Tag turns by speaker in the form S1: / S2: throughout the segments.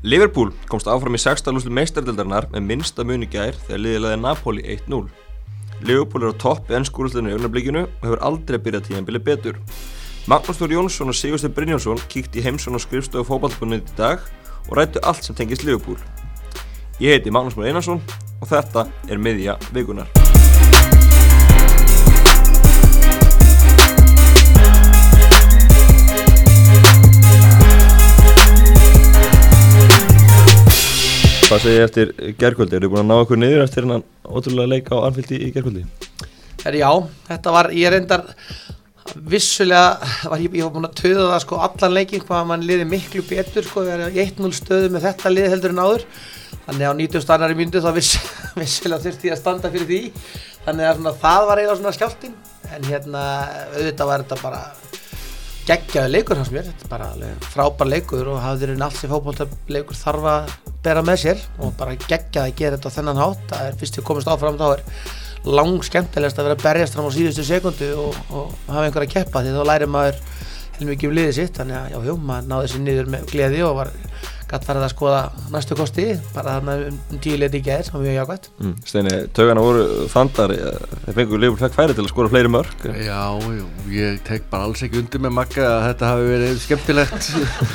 S1: Liverpool komst áfram í 16. lúslu meistardildarinnar með minnsta muni gær þegar liðilaði Napoli 1-0. Liverpool er á topp í ennskúrúslunni í augnablikinu og hefur aldrei byrjað tíðanbili betur. Magnús Þór Jónsson og Sigurstur Brynjónsson kíkt í heimsson og skrifstofu fókbaltbunni í dag og rættu allt sem tengist Liverpool. Ég heiti Magnús Már Einarsson og þetta er miðja vikunar. Hvað ég eftir gerkvöldi? Eru þið búin að ná okkur niður eftir hennan ótrúlega leik á anfyldi í gerkvöldi?
S2: Er, já, þetta var, ég reyndar vissulega, var ég, ég var búin að töða það sko allan leikin hvað mann liði miklu betur sko, við erum í 1-0 stöðu með þetta liði heldur en áður þannig á 90 stannari myndu þá viss, vissulega þurfti ég að standa fyrir því þannig að svona, það var eiginlega svona skjáltin en hérna auðvitað var þetta bara geggjaði leikur hans mér, þetta er bara alveg frábær leikur og hafði verið allt sem fókbóltaleikur þarf að bera með sér og bara geggjaði að gera þetta á þennan hátt, það er fyrst við komist áfram þá er lang skemmtilegast að vera að berjast fram á síðustu sekundu og, og hafa einhver að keppa því þá læri maður heilmikið um liðið sitt. Þannig að já, jú, maður náði sér niður með gleði og var gætt farið að skoða næstu kosti bara þarna um tíu leti í gæðir sem var mjög jákvæmt
S1: mm. Steini, taugana voru þandar þeir fengur Leifur fekk færi til að skora fleiri mörg
S3: Já, jú, ég tek bara alls ekki undir með makka að þetta hafi verið skemmtilegt.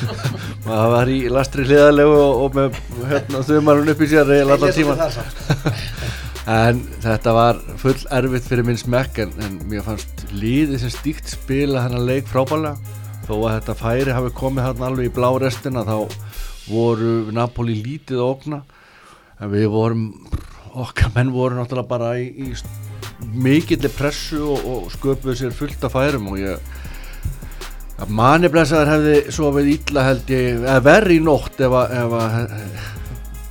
S3: Maður var í lastri hliðalegu og, og með hérna, þumarun upp í sér eða alltaf tíma. en þetta var full erfitt fyrir minn smekk en, en mér fannst líðið sem stíkt spila hennar leik frábælega þó að þetta færi hafi komið hann alveg í blá restina þá voru Napoli lítið að okna en við vorum okkar menn voru náttúrulega bara í, í mikillir pressu og, og sköpuðu sér fullt af færum og ég að maniblesaður hefði svo við ítla held ég, eða verri í nótt ef að, ef að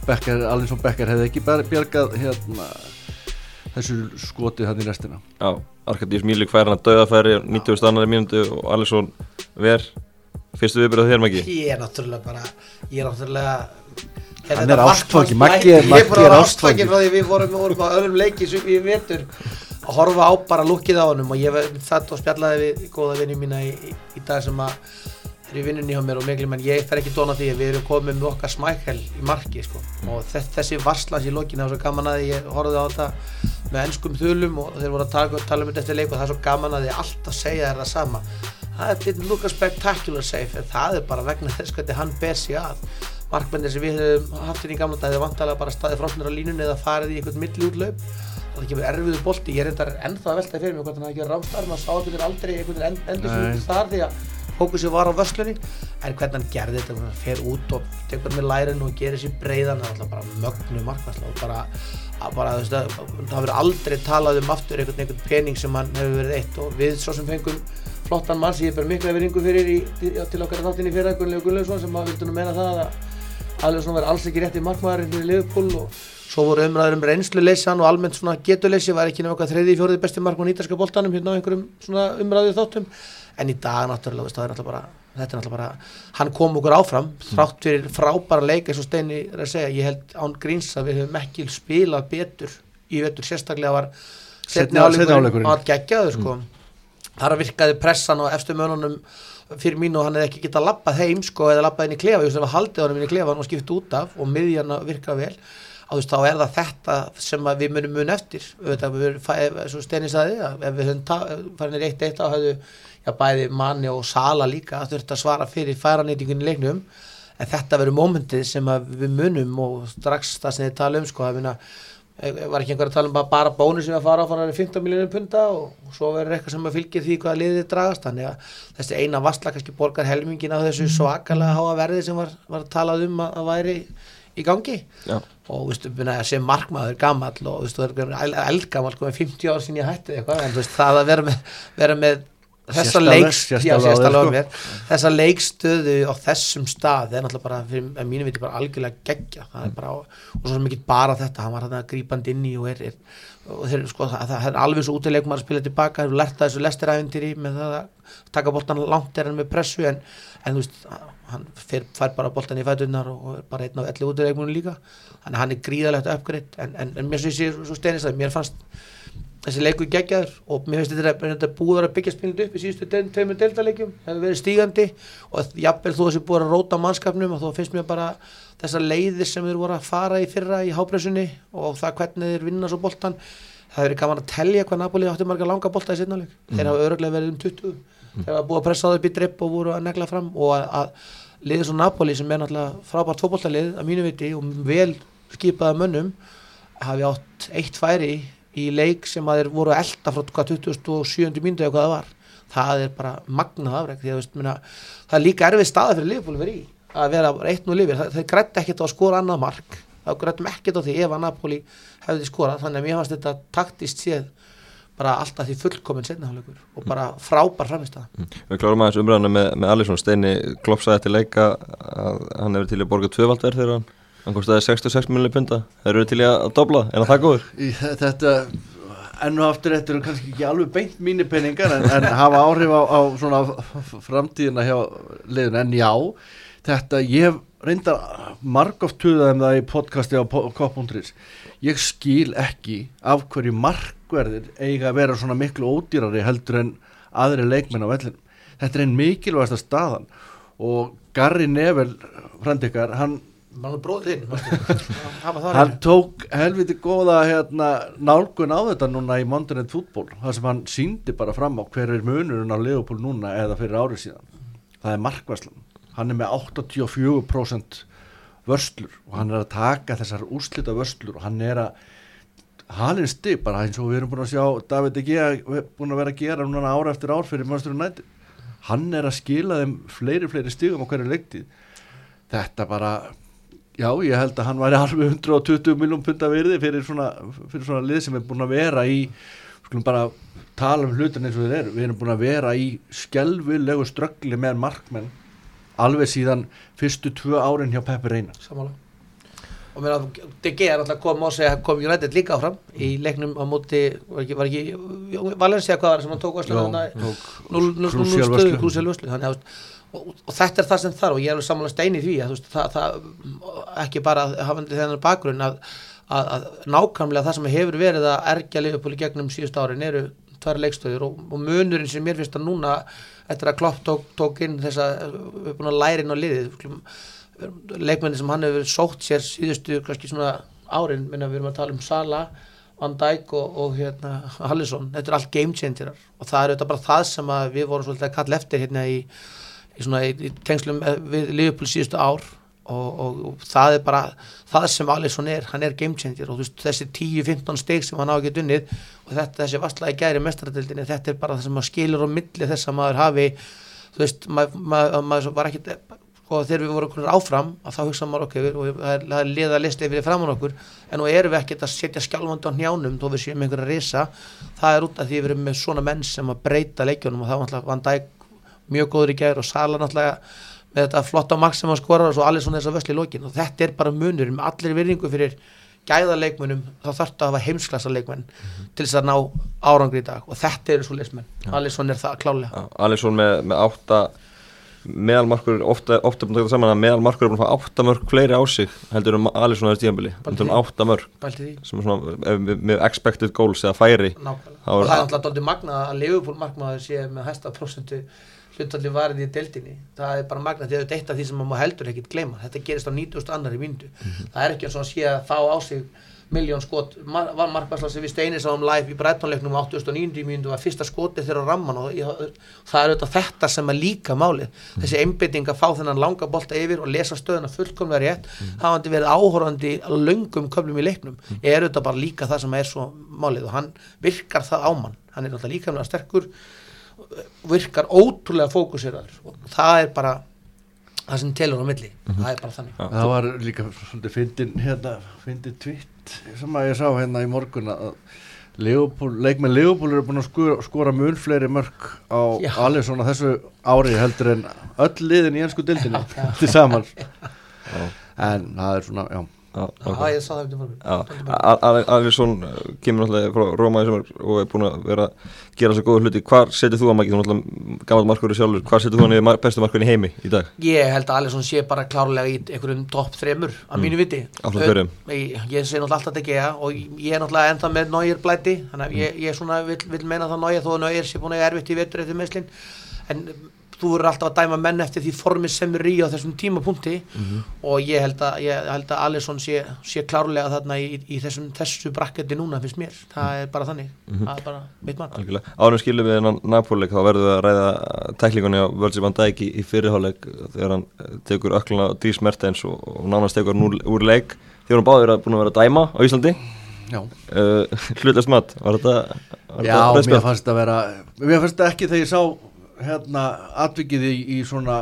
S3: Becker, Alinsson Becker hefði ekki bjargað hérna þessu skotið hann í restina
S1: Já, Arkadís Mílik fær hann að dauðafæri 90. annari mínundu og Alinsson ver Fyrstu viðbyrðað þér Maggi?
S2: Ég er náttúrulega bara, ég er náttúrulega
S3: Hann er ástfangin, Maggi er ástfangin
S2: frá því við vorum, vorum á öðrum leiki sem við vetur að horfa á bara lukkið á honum og ég þatt og spjallaði við góða vinni mína í, í, í dag sem að er í vinnunni hjá mér og meglum en ég fer ekki dóna því að við erum komið með okkar smækkel í marki sko. og þessi varslans í lokin það er svo gaman að ég horfði á þetta með ennskum þulum og þeir voru að tala, tala um þetta eftir leik og það er svo gaman að ég alltaf segja þér það sama það didn't look a spectacular safe en það er bara vegna þess hvernig hann ber sig að. Markmennir sem við höfum haft inn í gamla dag, það er vantalega bara staðið frámsnir á línunni eða farið í einhvern og það kemur erfiðu bolti, ég er enda ennþá að veltaði fyrir mig hvort hann hafi ekki rámstarf, maður sá ekki aldrei einhvern endur sem út þar því að fókusi var á vöslunni en hvernig hann gerði þetta, hann fer út og tekur með lærin og gerir sér breiðan það er alltaf bara mögnu markværsla og bara, bara veist, það verður aldrei talað um aftur einhvern, einhvern pening sem hann hefur verið eitt. Og við svo sem fengum flottan mann sem ég ber mikla veringu fyrir í, til okkar þáttinni fyrir Gunnlegu Gunnlaugsson sem að vildi nú meina það að Alveg verði alls ekki rétt í markmaðurinn fyrir Liverpool og svo voru umræður um reynsluleysan og almennt svona getuleysi var ekki nefnir okkar þriði fjóriði besti markmann í ítalska boltanum hérna á einhverjum svona umræðu þáttum. En í dag náttúrulega veist, er bara, þetta er náttúrulega bara hann kom okkur áfram þrátt fyrir frábæra leik eins og Steini er að segja. Ég held án gríns að við höfum ekki spilað betur í vetur. Sérstaklega var setni áleikurinn að gegjaðu sko. Mm þar virkaði pressan á eftir mönunum fyrir mín og hann hefði ekki getað lappað heim sko eða lappað inn í klefa, ég veist að það var haldið honum inn í klefa og skipt út af og miðjarna virkaði vel á veist þá er það þetta sem við munum mun eftir. Auðvitað við erum svo steinins að því ef við höfum farinir eitt eitt á höfðu já bæði manni og sala líka að þurft að svara fyrir færanýtingunni leiknum. En þetta verður mómentið sem við munum og strax það sem þið tala um sko að var ekki einhver að tala um bara bónu sem að fara á fara 15 miljónum punta og svo verður eitthvað sem að fylgja því hvaða liðið dragast. Þannig að þessi eina vastla kannski borgar helmingin á þessu svakalega háa verði sem var, var talað um að, væri í gangi. Já. og viðstu, sem markmaður gammal og viðstu, eldgammal, 50 sko, ár sín ég hætti eitthvað en viðstu, það að vera með, vera með þessa leikstöðu þessa leikstöðu á þessum stað það er náttúrulega bara, fyrir mínu viti, bara algjörlega geggja. Það er mm. bara, og svo mikið bara þetta hann var hann að grípand inn í og er, er og þeir, sko, það, það er alveg svo útilegum að spila tilbaka, hefur lært að þessu lestiræfindir með það að taka boltan langt er hann með pressu en, en þú veist hann fer, fær bara boltan í fætunar og er bara einn af elli útilegumunum líka. Þannig að hann er gríðalegt uppgreitt en, en, en mér svo að mér fannst þessi leikur geggjaður og mér finnst þetta, þetta búið að byggja spilnit upp í síðustu tveimur deltaleikjum hefur verið stígandi og jafnvel þú þessi búið að róta mannskapnum og þá finnst mér bara þessar leiðir sem þeir voru að fara í fyrra í hápressunni og það hvernig þeir vinna svo boltan það hefur gaman að telja hvað Napoli átti marga langa bolta í sinnaleg mm. þeir hafa öruglega verið um 20 mm. þeir hafa búið að pressa það upp í drepp og voru að negla fram og að, að liðið svo Napoli sem er náttúrulega frábært fókboltalið að mínu viti og vel skipaða mönnum hafi átt eitt færi í leik sem að þeir voru að elda frá 2007. mínutu eða hvað það var. Það er bara magnað afreg því að veist, minna, það er líka erfið staða fyrir Liverpool verið í að vera eitt nú lifir þeir grætti ekkert á að skora annað mark. Það grættum ekkert á því ef að Napoli hefði skorað. Þannig að mér fannst þetta taktist séð bara alltaf því fullkominn setnahálaugur og bara frábær framist að
S1: mm. Við klárum aðeins umræðinu með, með Alisson. Steini klopsaði til leika að hann hefur til að borga tvöfaldverð þegar hann hann kostiði 66 miljonir punta þeir eru til að dobla, en að það góður?
S3: Þetta ennu aftur þetta eru kannski ekki alveg beint mínir peningar en, en hafa áhrif á, á svona framtíðina hjá liðun en já, þetta ég reyndar margóft tuðaðum það í podcasti á K.is ég skil ekki af hverju markverðir eiga að vera svona miklu ódýrari heldur en aðri leikmenn á vellin þetta er einn mikilvægasta staðan. Og Garri Nevel frendikar, hann hann tók helviti góða hérna, nálgun á þetta núna í Mondanet fútból þar sem hann síndi bara fram á hver er munurinn á Leopold núna eða fyrir árið síðan. Það er markværslan hann er með 84% vörslur og hann er að taka þessar úrslita vörslur og hann er að halin stig bara eins og við erum búin að sjá David Egea búin að vera að gera núna ára eftir ár fyrir Manchester United. Hann er að skila þeim fleiri fleiri stigum á hverju leiktið þetta bara Já, ég held að hann væri alveg 120 miljón punta virði fyrir svona, fyrir svona lið sem er búin að vera í, skulum bara tala um hlutin eins og þeir eru, við erum búin að vera í skjálfilegu ströggli með markmenn alveg síðan fyrstu tvö árin hjá Peppi Reina.
S2: Samála. Og mér að DG er alltaf kom og segja kom United líka áfram í leiknum á móti, var ekki, var ekki Valencia hvað var sem hann tók Vöslu?
S3: Já, tók Krúsjál Vöslu.
S2: Krúsjál Vöslu, þannig að og, og þetta er það sem þarf og ég er alveg samanlega stein í því að, veist, það, það ekki bara hafandi þennan bakgrunn að, að, að nákvæmlega það sem hefur verið að ergja í gegnum síðust árin eru tvær leikstöður og, og munurinn sem mér finnst að núna eftir að Klopp tók, tók inn þess að við erum búin að læra inn á liðið leikmenni sem hann hefur sótt sér síðustu kannski svona árin minna við erum að tala um Sala Van Dijk og, og hérna Hallison, þetta er allt game changerar og það er auðvitað bara það sem við vorum svolítið að kalla eftir hérna í í, í, tengslum við Liverpool síðustu ár og, og, og það er bara það sem Alisson er, hann er game changer og veist, þessi 10-15 steg sem hann á ekki dunnið og þetta, þessi vastlaði gæri mestradildinni, þetta er bara það sem maður skilur á milli þess að maður hafi þú veist, maður, maður, maður var ekki sko þegar við vorum áfram að þá hugsa maður okkur og það er liða að lista yfir framann okkur en nú erum við ekkert að setja skjálfandi á njánum þó við séum einhverja risa. Það er út af því við erum með svona menn sem að breyta leikjónum og það mjög góður í gæður og Sala náttúrulega með þetta flotta mark sem hann skorar og svo allir svona þess að vösli í lókin og þetta er bara munur með allir virðingu fyrir gæðarleikmunum þá þarf þetta að hafa heimsklassa leikmenn mm -hmm. til þess að ná árangri í dag. Og þetta eru svo leismenn, ja. Alisson er það klálega ja,
S1: Alisson með, með átta meðalmarkur, ofta, ofta búin að taka saman að meðalmarkur er búin að fá átta mörg fleiri á sig heldur um Alisson aðeins heldur um átta mörg sem er svona með expected goals eða færi
S2: og það er alltaf magna að Leopold markmaður sé með hæsta prosentu hlutalli varðið í deltinni það er bara magna því að þetta er eitt af því sem maður heldur ekkert gleyma þetta gerist á 90.000 annar í myndu mm -hmm. það er ekki eins og að sé að fá á sig miljón skot, var markværsla sem við steinir sáum live í brettónleiknum á 89. myndu var fyrsta skotið þeirra á ramman og það er auðvitað þetta sem er líka málið mm. þessi einbytting að fá þennan langa bolta yfir og lesa stöðuna fullkomlega rétt mm. hafandi verið áhórandi löngum köflum í leiknum mm. er auðvitað bara líka það sem er svo málið og hann virkar það ámann hann er náttúrulega líka sterkur virkar ótrúlega fókuseraður. Og það er bara það sem telur á milli, mm -hmm. það er bara þannig.
S3: Ja, Það var líka svolítið fyndin hérna, fyndin tvitt sem að ég sá hérna í morgun að Leopold, leikmenn Leopold eru búin að skora, skora mun fleiri mörg á alveg svona þessu ári heldur en öll liðin í ennsku dildinu til saman en það er svona, já
S1: Ok.
S2: ég það eftir morgun
S1: Já, Alisson kemur náttúrulega frá Róma í sumar og er búin að vera að gera svo góða hluti. Hvar setur þú að mækið, þú er náttúrulega gammal markur sjálfur, hvar setur þú hann í bestu markurinn í heimi í dag?
S2: Ég held að Alisson sé bara klárlega í einhverjum topp þremur að mínu viti.
S1: Hverjum?
S2: Ég, ég sé náttúrulega alltaf ekki ja, og ég er náttúrulega ennþá með Nóir blæti þannig að ég, ég svona vil, vil meina það Nóir þó að Nóir sé búin að erfitt í vetur eftir meðslinn en þú verður alltaf að dæma menn eftir því formi sem er í á þessum tímapunkti. Og ég held að, ég held að Alisson sé, sé klárlega þarna í, í þessum þessu brakketti núna finnst mér. Það er bara þannig, það er bara mitt mat.
S1: Algjörlega. Árum skilum við hennan Napoleik þá verðum við að ræða tæklingunni á Völsi van Dijk í, í fyrirháleik þegar hann eh, tekur ökluna á Dries Mertens og, og nánast tekur hann úr, úr leik. Þegar hann báður að búin að vera að dæma á Íslandi?
S3: Já,
S1: uh, hlutast mat, var þetta var
S3: Já
S1: þetta rautt
S3: mér fannst að vera Mér fannst það ekki þegar ég sá hérna atvikið í, í svona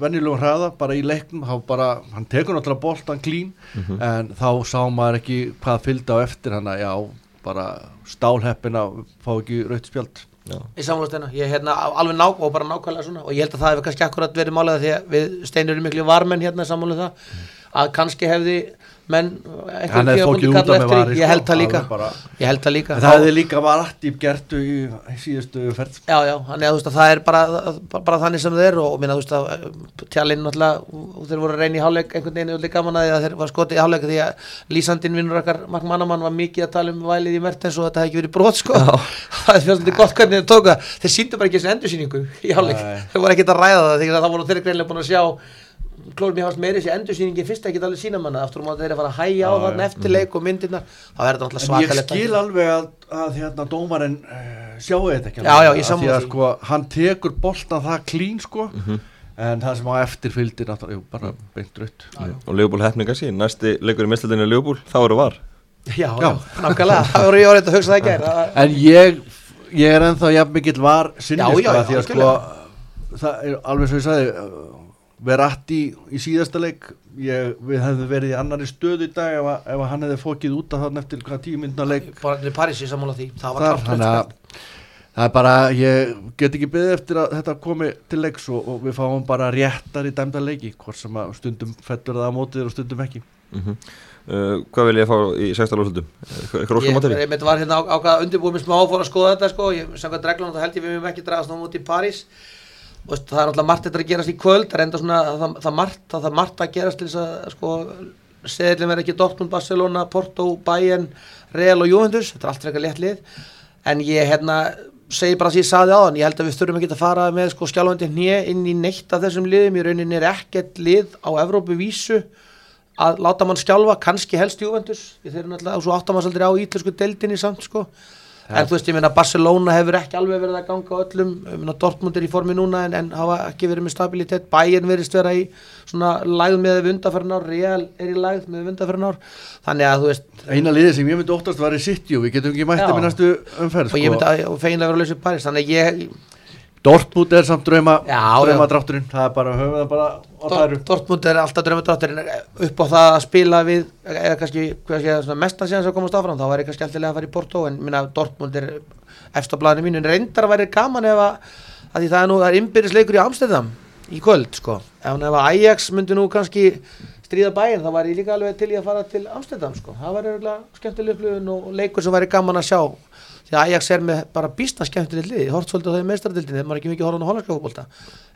S3: venjulegum hraða bara í leiknum, þá bara, hann tekur náttúrulega boltan klín,
S1: Mhm.
S3: en þá sá maður ekki hvað fylgdi á eftir hann að já, bara stálheppin að fá ekki raut spjald
S1: Já.
S2: Í samfélags steina, ég er hérna alveg ná og bara nákvæmlega svona og ég held að það hefur kannski akkurat verið málega því að við steinur erum miklu varmenn hérna sammála um það að kannski hefði menn
S3: Hann hefði fókið út af með vari,
S2: ég held
S3: sko,
S2: það líka. ég held það líka.
S3: En það hefði líka var aktív gertu í síðustu ferð.
S2: Já já, þannig að það er bara, bara, bara þannig sem er og minna þú veist að tjálinn náttúrulega, þeir voru að reyna í hálfleik einhvern veginn er gaman að þeir var skotið í hálfleik því að lýsandinn vinnur okkar Mark Mannamann var mikið að tala um vælið í Mertens og þetta hefði ekki verið brot sko. Það er fjóðsandi gott hvernig þeir tóka þeir síndu bara ekki þessi endursýningu í hálfleik Klórum ég hafast meiri þessi endursýningi fyrst ekki alveg sína manna aftur um að þeir að fara að hæja á
S3: Já, já.
S2: eftirleik og myndirnar þá er þetta náttúrulega
S3: En ég
S2: svakalegt
S3: skil alveg að, að hérna dómarinn uh, sjáu þetta ekki
S2: Já,
S3: alveg.
S2: já, ég
S3: Af
S2: sammála
S3: því að
S2: því.
S3: sko, hann tekur boltan það klín sko en það sem á eftir fylgdi náttúrulega, jú, bara beint raut
S1: og Leopold hefninga sín, næsti leikur í er Leopold, þá eru var
S2: já, já,
S3: Já.
S2: nákvæmlega það voru ég orðið að hugsa það ekki
S3: En ég, ég er ennþá jafn mikill var sinni
S2: Já,
S3: sko,
S2: já, já,
S3: því að sko það er alveg svo ég sagði Verratti í síðasta leik. Ég, við hefðum verið í annari stöðu í dag ef, að, ef að hann hefði fókið út af þann eftir hvað tíu myndna leik.
S2: Bara París í sammála því. Það var
S3: þar,
S2: klart
S3: það er bara, ég get ekki byggðið eftir að þetta komi til leiks og, og við fáum bara réttar í dæmda leiki hvort sem að stundum fettur það á mótið og stundum ekki.
S1: Uh, Hvað vil ég fá í 16 lóðsöldum? Eitthvað
S2: Ég,
S1: óskum
S2: ég var hérna á, ákvað undirbúið mér smá fór að skoða þetta sko, ég samkvæmt reglunum þá held ég við mér ekki dragast ná mútið í París. og veist, það er náttúrulega margt þetta að gerast í kvöld það er enda svona, það, það, margt, það, það margt að gerast til þess að sko seðlum er ekki Dortmund, Barcelona, Porto, Bayern Real og Juventus, þetta er allt frekar létt lið. En ég hérna segi bara því ég saði á hann, ég held að við þurfum ekki að fara með sko skjálfandi hnið inn í neitt af þessum liðum, í rauninni er ekkert lið á Evrópu vísu að láta mann skjálfa, kannski helst Juventus. Þeir eru náttúrulega, og svo svolítið á ítlensku deildinni samt sko en þú veist, ég meina Barcelona hefur ekki alveg verið að ganga öllum, ég meina Dortmund er í formi núna en, en hafa ekki verið með stabilitet. Bayern verist vera í svona lægð með ár, Real er í lægð með ár, þannig að þú veist
S3: Eina liðið sem ég myndi óttast var í City og við getum ekki mætti með næstu umferð
S2: og ég
S3: sko.
S2: myndi að og feginlega vera að lausa Paris, þannig að ég
S3: Dortmund er samt drauma,
S2: Já,
S3: drauma drátturinn það er bara, höfum það bara
S2: Dort- Dortmund er alltaf drömmadrátturinn upp á það að spila við eða kannski, hvað sé, svona mestan síðan sem komast áfram þá væri kannski alltilega að fara í Porto en minna Dortmund er eftir á blaðinu mínu. En reyndar að væri gaman ef að, að það er nú, það er innbyrðisleikur í Amsterdam í kvöld, sko. Ef, að Ajax myndi nú kannski stríða bæinn þá væri ég líka alveg til í að fara til Amsterdam, sko, það væri skemmtileg upplifun og leikur sem væri gaman að sjá því að Ajax er með bara býstna skemmtilegt lið, hort svolítið á þau meistardildinni þegar maður er ekki mikið horfðan á hollandska fótbolta.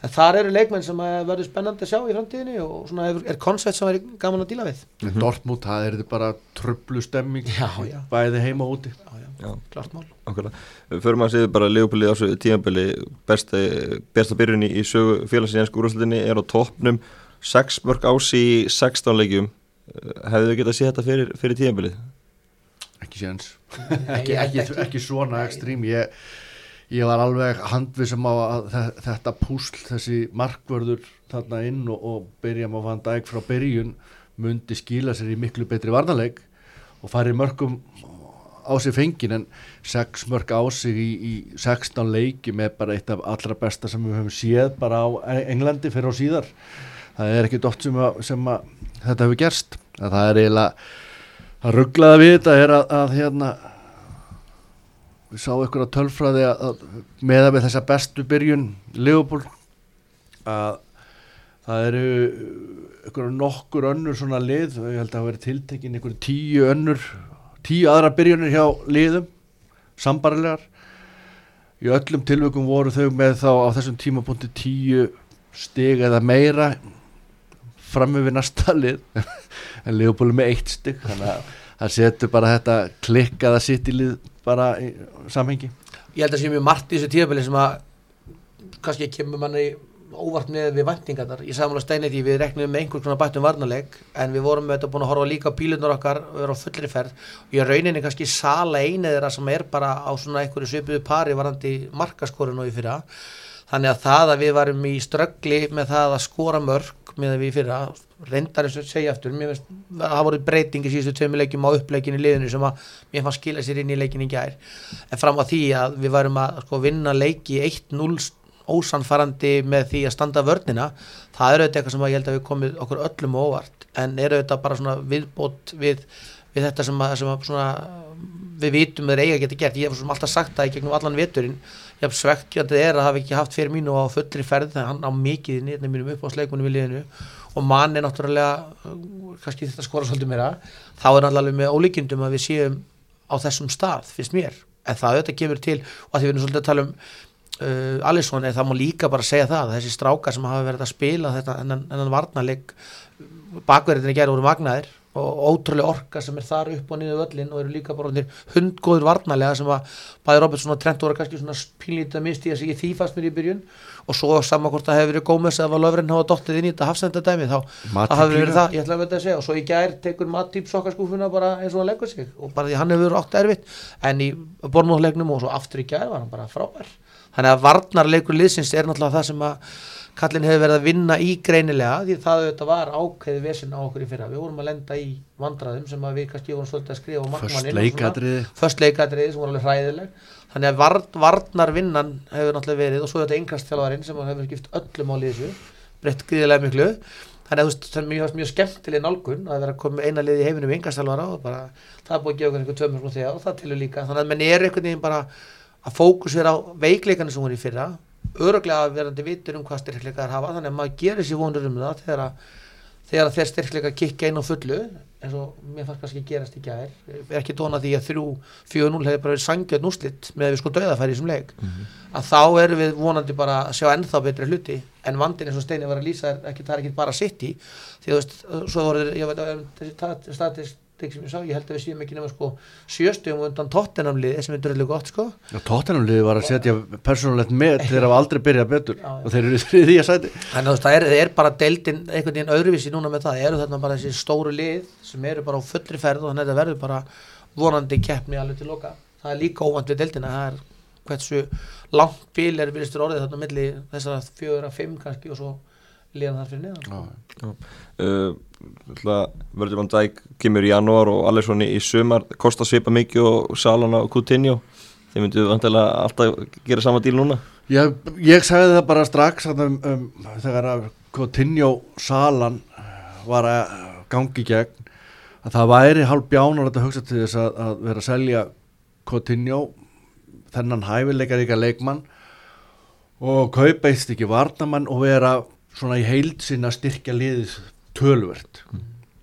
S2: En þar eru leikmenn sem að verður spennandi að sjá í framtíðinni og svona er, er koncept sem er gaman að díla við.
S3: Mm Dortmund, það er bara trublu stemming
S2: Já, já.
S3: bæði heima og úti.
S2: Já, já,
S1: Já.
S2: klart mál.
S1: Okkurlega. Förum að séu bara Leopold á þessu tímabili. Besta, besta byrjun í sögu ennsku úrúslutinni er á toppnum. 6 mörg ás í 16 leikjum. Hefðu þau getað séð þetta fyrir, fyrir tímabilið?
S3: ekki
S2: Nei,
S3: ekki, ekki, ekki. svona ekstrím. Ég, ég var alveg handvisum á að þe- þetta púsl þessi markvörður þarna inn og, og byrja með Van Dijk frá byrjun mundi skila sér í miklu betri varnarleik og fari mörgum á sig fengin en 6 mörg á sig í, í 16 leiki með bara eitt af allra besta sem við höfum séð bara á Englandi fyrir og síðar. Það er ekki dótt sem, að, sem að þetta hefur gerst. Að það er eiginlega að rugglaða við þetta er að, að hérna við sáum ykkur að tölfræði að, að meða við þessa bestu byrjun Leopold að það eru einhverju nokkur önnur svona lið og ég held að það veri tiltekin einhverju tíu önnur tíu aðra byrjunir hjá liðum sambarilegar í öllum tilvökum voru þau með þá á þessum tímapunkti tíu stig eða meira fram við næsta lið. En liðbúli með eitt stig þannig að það setur bara þetta klikkaða sitt í lið bara í samhengi.
S2: Ég held að sé mjög margt í þessu tíðabili sem að kannski kemur manni óvart með við væntingarnar. Í samanlega steinleiti við reknum með einhvers konar bættum varnaleg en við vorum með þetta búin að horfa líka á bílunar okkar og vera á fullri ferð. Og ég rauninni kannski sala einið þeirra sem er bara á svona einhverju svipuðu pari varandi markaskorun og í fyrra. Þannig að það að við varum í ströggli með það að skora mörg með við fyrra reyndar eins og segja aftur finnst það voru breytingi síðustu tveimu leikjum á uppleikin í liðinu sem að mér fannst skila sér inn í leikin í gær. En fram á því að við varum að sko, vinna leiki 1-0 ósanfarandi með því að standa vörnina það eru þetta eitthvað sem ég held að við komið okkur öllum óvart. En eru þetta bara svona viðbót við, við þetta sem, að, sem að svona, við vitum þeir eiga geti gert. Ég hef alltaf sagt það í gegnum allan veturinn hef svekkjandi er að hafa ekki haft fyrir mínu á fullri ferð þegar hann á mikið í nýðnum mínum upp á sleikunum í liðinu. Og mann er náttúrulega kannski þetta skora svolítið mér að þá er náttúrulega með ólíkjundum að við séum á þessum stað, finnst mér. En það auðvitað kemur til og að því við erum svolítið að tala um uh, Alisson eða það má líka bara segja það þessi strákar sem hafa verið að spila þetta en hann varnaleg bakverðinni gerur úr magnaðir og ótrúlega orka sem er þar upp og niður völlin og eru líka bara hundgóður varnalega sem að bæði Robertson og Trent voru kannski svona pínlítið að misti að segja því fast mér í byrjun. Og svo saman hvort það hefur verið gómess eða var löfrinn hafa dottið inn í þetta hafsendadæmi þá hafi verið það, ég ætla að verða að segja. Og svo í gær tekur Matip sokkarskúfuna bara eins og hann leggur sig. Og bara því hann hefur verið átt erfitt. En í bormóðlegnum og svo aftur í gær var hann bara frábær. Þannig að varnarleikur liðsins er náttúrulega það sem að kallin hefur verið að vinna í greinilega því það auðvitað var ákveði vesin á okkur í fyrra. Við vorum að lenda í vandraðum sem við kannski vorum svolítið að skrifa á
S3: magmannin
S2: först leikadriði sem voru alveg hræðileg. Þannig að var, varnarvinnan hefur náttúrulega verið og svo þetta yngastþjálfarinn sem hefur skipt öllum á liðsu breytt gríðilega miklu. Þannig að það er mjög, mjög skemmtileg nálgun að vera að koma eina lið í heiminu með yngastþjálfara og bara, það er búin að gefa að að öruglega verandi vitur um hvað styrkleikar hafa þannig að maður gerir sér vonur um það þegar, að, þegar þeir styrkleika kikka inn á fullu eins og mér fannst kannski gerast í gæðir er ekki dóna því að 3-4-0 hefur bara verið sangjöð núslitt með að við sko döðafæri í þessum leik. Mm -hmm. að þá erum við vonandi bara að sjá ennþá betri hluti en vandin eins og Steini var að lýsa er ekki, það er ekki bara sitt í því þú veist, svo voru ég veit að statist stig sem ég sá, ég held að við séum ekki nema sko sjöstum undan tóttenamliði sem er dröðlega gott sko.
S3: Tóttenamliði var að setja persónulegt með þeir hafa aldrei byrjað betur. Já, og þeir eru því að sæti.
S2: Þannig að það er, er bara deildin einhvern veginn öðruvísi núna með það, það eru þarna bara þessi stóru lið sem eru bara á fullri ferð og þannig að það verður bara vonandi keppni alveg til loka, það er líka óvand við deildina, það er hversu langt bíl er viðstur orðið þarna milli þessara fjögur að fimm kannski og svo liðan þar fyrir neðan
S1: uh, Verður van Dijk kemur í janúar og Alisson í sumar. Kostar svipa mikið og Salana og Coutinho. Þeir myndu vantilega alltaf gera sama díl núna.
S3: Ég, ég sagði það bara strax um, um, þegar að Coutinho Salan var að gangi gegn að það væri hálf bjánar að hugsa til þess að, að vera að selja Coutinho þennan hæfileikar ykkar leikmann og kaupa eitt ekki varnamann og vera svona í heild sinna styrkja liðis tölvert mm.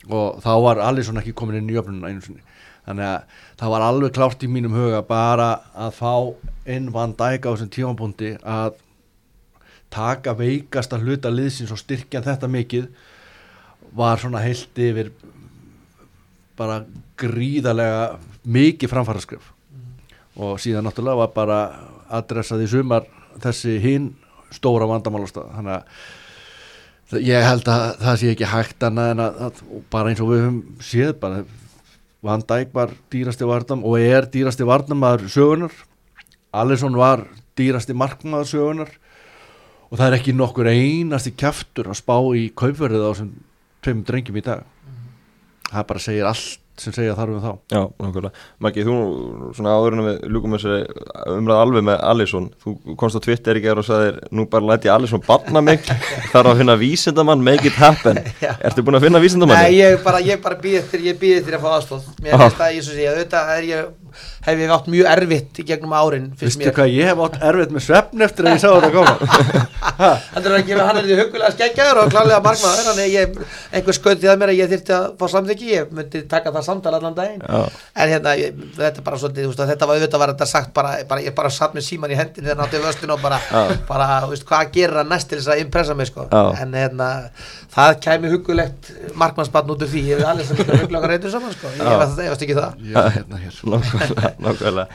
S3: og þá var Alisson ekki komin inn í öfnuna einu sinni þannig að það var alveg klárt í mínum huga bara að fá inn Van Dijk á þessum tímanbúndi að taka veikasta hluta liðsins og styrkja þetta mikið var svona heilt yfir bara gríðarlega mikið framfærarskrif mm. og síðan náttúrulega var bara adressað í sumar þessi hinn stóra vandamálastað þannig að ég held að það sé ekki hægt annað en að, að bara eins og við höfum séð bara Van Dijk var dýrasti varnam og er dýrasti varnamaður sögunar Alisson var dýrasti markmaður sögunar og það er ekki nokkur einasti kæftur að spá í kaupverðið á sem tveim drengjum í dag. Það bara segir allt sem segja þarfum þá
S1: Já, nákvæmlega. Maggi, þú svona áður en við lúkum þessi umræða alveg með Alisson, þú komst á Twitter í gerð og sagðir, nú bara læti Alisson barna mig, þarf að finna vísindamann make it happen. Ertu búin að finna vísindamann?
S2: Nei, ég bara, ég bara býð eftir, ég býð eftir að fá aðstóð mér finnst það, ég svo sé, auðvitað er ég hef ég átt mjög erfitt í gegnum árin finnst
S3: Vistu
S2: mér
S3: hvað, ég hef átt erfitt með svefn eftir að ég sá þetta koma Ha?
S2: Hann er ekki, hann er því hugulega skeggjaður og klálega markmaður, þannig ég, einhver skautið að mér að ég þyrfti að fá samþyggi, ég myndi taka það samtal allan daginn,
S1: Já.
S2: en hérna, ég, þetta er bara svolítið, þú veist, að þetta var auðvitað var þetta sagt bara, bara ég bara satt með síman í hendin þegar náttúrulega vöstin og bara,
S1: Já.
S2: bara, veist, hvað gerir hann næst til þess að impressa mig, sko,
S1: Já.
S2: en hérna, það kæmi hugulegt markmannsbann út úr því, ég hef allir sem huglega reytur saman, sko, ég
S1: Já.
S2: efast efast ekki það.
S3: Ég er hérna hér
S1: Nákvæmlega, nákvæmlega.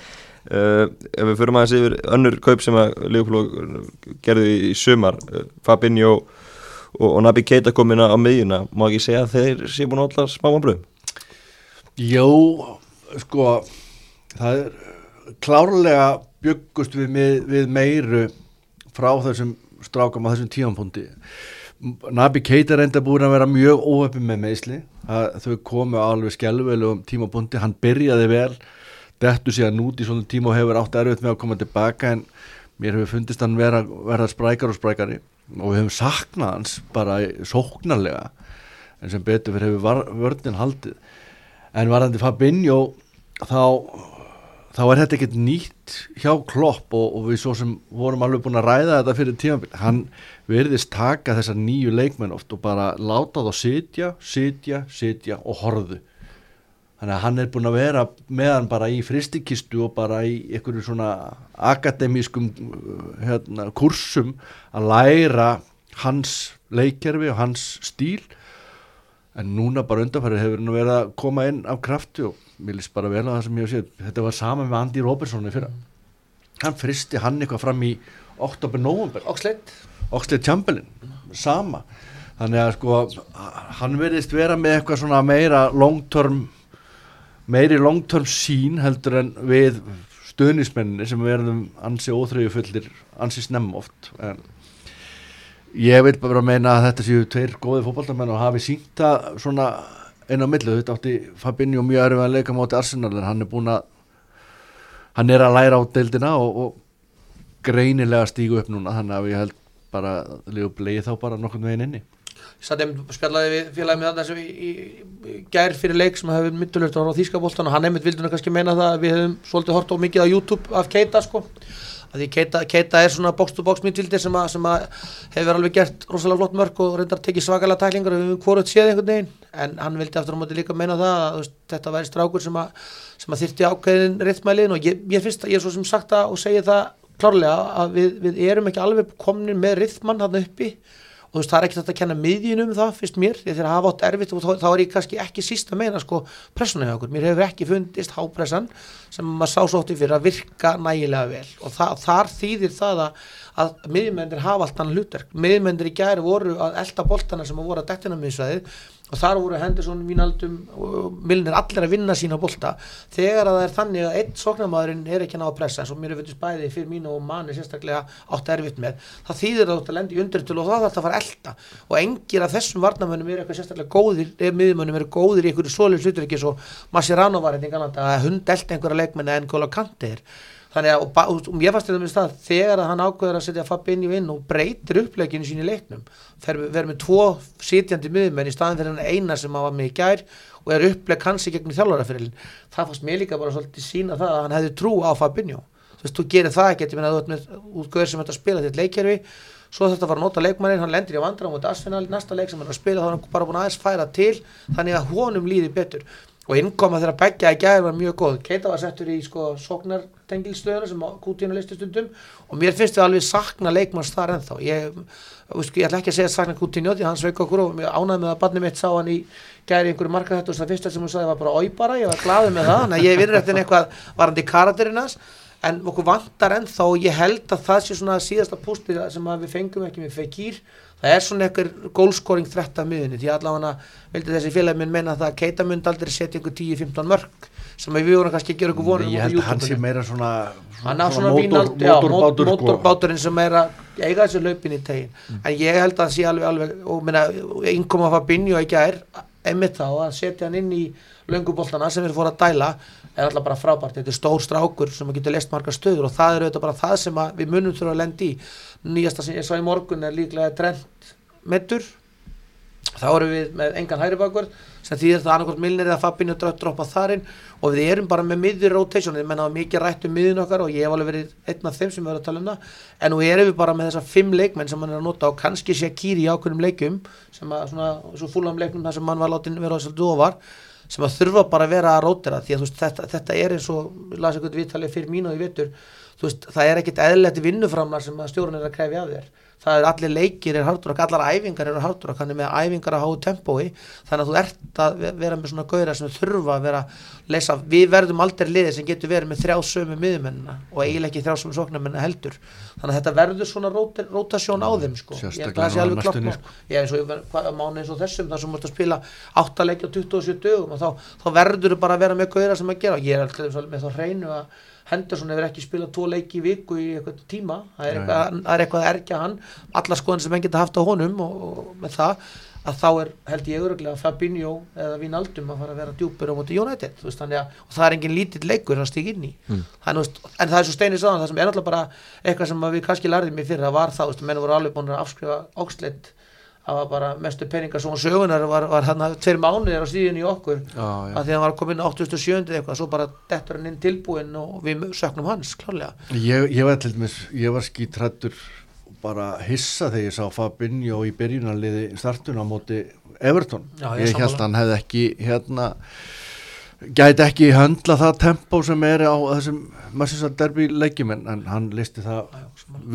S1: Uh, ef við förum aðeins yfir önnur kaup sem að Leopold gerði í sumar uh, Fabinho og, og Nabi Keita komina á miðjuna má ekki segja að þeir sé búin að alla smáman bröðum
S3: Jó, sko það er klárlega byggust við, við meiru frá þessum strákam á þessum tímanpunkti Nabi Keita reynda búin að vera mjög óöfum með meðsli þau komu alveg skelvelugum tímapunkti, hann byrjaði vel dettu síðan út í svona tíma og hefur átt erfitt með að koma tilbaka en mér hefur fundist hann vera, vera sprækar og sprækari. Og við hefum saknað hans bara sóknarlega en sem betur fyrir hefur var, vörnin haldið. En varandi Fabinho þá þá er þetta ekkert nýtt hjá Klopp og, og við svo sem vorum alveg búin að ræða þetta fyrir tímafél hann verðist taka þessar nýju leikmenn oft og bara láta þá sitja, sitja, sitja og horðu þannig að hann er búin að vera með hann bara í fristikistu og bara í einhverju svona akademískum hérna, kursum að læra hans leikkerfi og hans stíl. En núna bara undanfærið hefur hann verið að koma inn af krafti og mér líst bara vel að það sem ég hef séð. Þetta var sama með Andy Robertson í fyrra. Hann fristi hann eitthvað fram í oktober-november
S2: Oxlade.
S3: Chamberlain, sama. Þannig að sko hann verðist vera með eitthvað svona meira long term meiri long term sín heldur en við stuðnismenninni sem verðum ansi óþreyju fullir ansi snemm oft. En ég vil bara meina að þetta séu tveir góði fótballtamenn og hafi sínt það svona einn á millu, þetta átti Fabinho mjög erfið að leika móti Arsenal en hann er búin að hann er að læra á deildina og, og greinilega stígu upp núna. Þannig að ég held bara líka bleið þá bara nokkurn veginn inni
S2: satt einmitt og spjallaði við félagið með þarna sem í, í, gær fyrir leik sem hefur myndulegt á Þýskaboltan og hann einmitt vildi nú kannski meina það að við hefum svolítið hort á mikið á YouTube af Keita sko. Að því Keita, Keita er svona box to box myndvildir sem, að- sem að hefur alveg gert rosalega flott mörg og reyndar tekið svakalega tæklingar. Og við hefum hvoruð séð einhvern veginn en hann vildi aftur á móti líka meina það að veist, þetta væri strákur sem að, sem að þyrti ákveðin rithmælin og ég, ég finnst að ég er svo sem sagt það og segi það klárlega að við, við erum ekki alveg komin með rithmann hann uppi og þú veist það er ekki þetta að kenna miðjunum um það fyrst mér, því þeir hafa átt erfitt og þá, þá er ég kannski ekki síst að meina sko pressuna hjá okkur, mér hefur ekki fundist hápressan sem maður sá svo ótti fyrir að virka nægilega vel. Og það, þar þýðir það að, að miðjumendir hafa allt annan hlutverk, miðjumendir í gæri voru að elda boltana sem að voru að dettina miðsvæðið og þar voru Henderson, Vínaldum og Milnir allir að vinna sína bolta. Þegar að það er þannig að einn sóknarmadurinn er ekki að ná að pressa eins og mér er fundist bæði fyrir mínu og manni sérstaklega átt erfitt með það þýðir að þú ert að lendi undir til og það þarf að fara elda og engir af þessum varnamönnum eru eitthvað sérstaklega góðir eða miðjumönnum eru góðir í einhverju svoleið hlutur ekki svo Mascherano var eitthvað að hund elda einhverja leikmenni en Góla Kanti er þannig að og, og, og ég fannst þetta með stað þegar að hann ákveður að setja Fabinho inn og breytir uppleginu sín í leiknum verður með tvo sitjandi miðumenn í staðin fyrir hann eina sem hann var með í gær og er uppleg kannski gegnum þjálfaraferilin það fannst mér líka bara svolítið sína það að hann hefði trú á Fabinho. Þú veist, þú gerir það ekki, ég meina þú ert með útgöður sem þetta spila þetta leikkerfi svo þetta var að nota leikmannin, hann lendir í vandra á móti Arsenal, næsta leik sem hann spila þá er hann bara búin aðeins færa til þannig að honum líði betur og innkoma þegar begja í gæði var mjög góð. Keita var settur í sko sóknartengilstöðuna sem Kútínu listi stundum. Og mér finnst við alveg sakna leikmanns þar ennþá. Ég, ég ætla ekki að segja sakna Kútínu því hann sveik okkur og ánæði með að barnið mitt sá hann í gæri einhverju marka þetta og það fyrsta sem hún sagði var bara oi bara, ég var glaðið með það. Þannig að ég virði eftir eitthvað varandi karakterinn hans. En okkur vantar ennþá og ég held að það sé svona síðasta pústir sem við fengum ekki með Fekir. Það er svona einhver gólskóring þrett af miðunni því allavega vildi þessi félagi minn menna að Keita mynd aldrei setja einhver 10-15 mörg sem við vorum kannski að gera ykkur vonum
S3: ég held að hann sé meira svona,
S2: á svona
S3: mótor-
S2: vínald, já,
S3: mótorbátur, sko.
S2: mótorbáturinn sem að eiga þessu laupin í tegin. En ég held að það sé alveg, alveg og minna, innkoma Fabinho í gær einmitt þá að setja hann inn í lönguboltana sem við fórum að dæla er alltaf bara frábært, þetta er stór strákur sem getur leist margar stöður og það er auðvitað bara það sem að við munum þurfa að lendi í. Nýjasta sem ég sá í morgun er líklega trend metur þá erum við með engan hægri bakvörð sem þýðir það annarkvæmt Milner eða Fabinho droppa þarinn og við erum bara með miður rotation. Við mennaðum mikið rætt um miðun okkar og ég hef alveg verið einn af þeim sem við erum að tala um það. En nú erum við bara með þessa fimm leikmenn sem mann er að nota og kannski Shaqiri í ákveðnum leikum sem að svona, svo fúlam leiknum þar sem mann var látin vera á þessar dóvar sem að þurfa bara að vera að rótera. Því að veist, þetta, þetta er eins og, lasum eitthvað viðtalið fyrir mínu og ég vetur, veist, það er ekkit eðlert vinnuframlar sem að stjórn er að krefja af þér það er allir leikir er hardrock, allar æfingar eru hardrock, hann er með æfingar að háu tempói, þannig að þú ert að vera með svona gauðra sem þurfa að vera leysa, við verðum aldrei liðir sem getur verið með þrjá sömu miðumennina og eiginlega ekki þrjá sömu sóknarmenna heldur. Þannig að þetta verður svona rotasjón á þeim sko, ég held að það sé alveg klopp ég eins og mánu eins og þessum þar sem ert að spila 8 leiki á 27 dögum og þá, þá verður þú bara að vera með gauðra sem að gera, ég er alltaf með þá hreinu að Henderson hefur ekki spilað tvo leiki í viku í eitthvað tíma, það er eitthvað, það er eitthvað að erkja hann, alla skoðan sem henn geta haft á honum og, og með það að þá er held ég öruglega Fabinho eða Vinaldum að fara að vera djúpur á móti United, veist, að það er engin lítill leikur að stíka inn í. Mm. veist, en það er svo steinir saðan, það sem er alltaf bara eitthvað sem við kannski lærðum í fyrir, það var það, menn voru alveg búin að afskrifa Oxlade það var bara mestu peningar svona sögunar var, var hann að tveir mánuðir á stíðin í okkur. Já, já. að því að hann var komin 87. eitthvað svo bara dettur hann inn tilbúin og við söknum hans klárlega.
S3: Ég, ég var til dæmis, ég var skítrættur bara hissa þegar ég sá Fabinho í byrjunarliði startun á móti Everton. Já, ég, ég held að hann hefði ekki hérna gæti ekki höndla það tempo sem er á þessum massísa derbi leikjum en hann listi það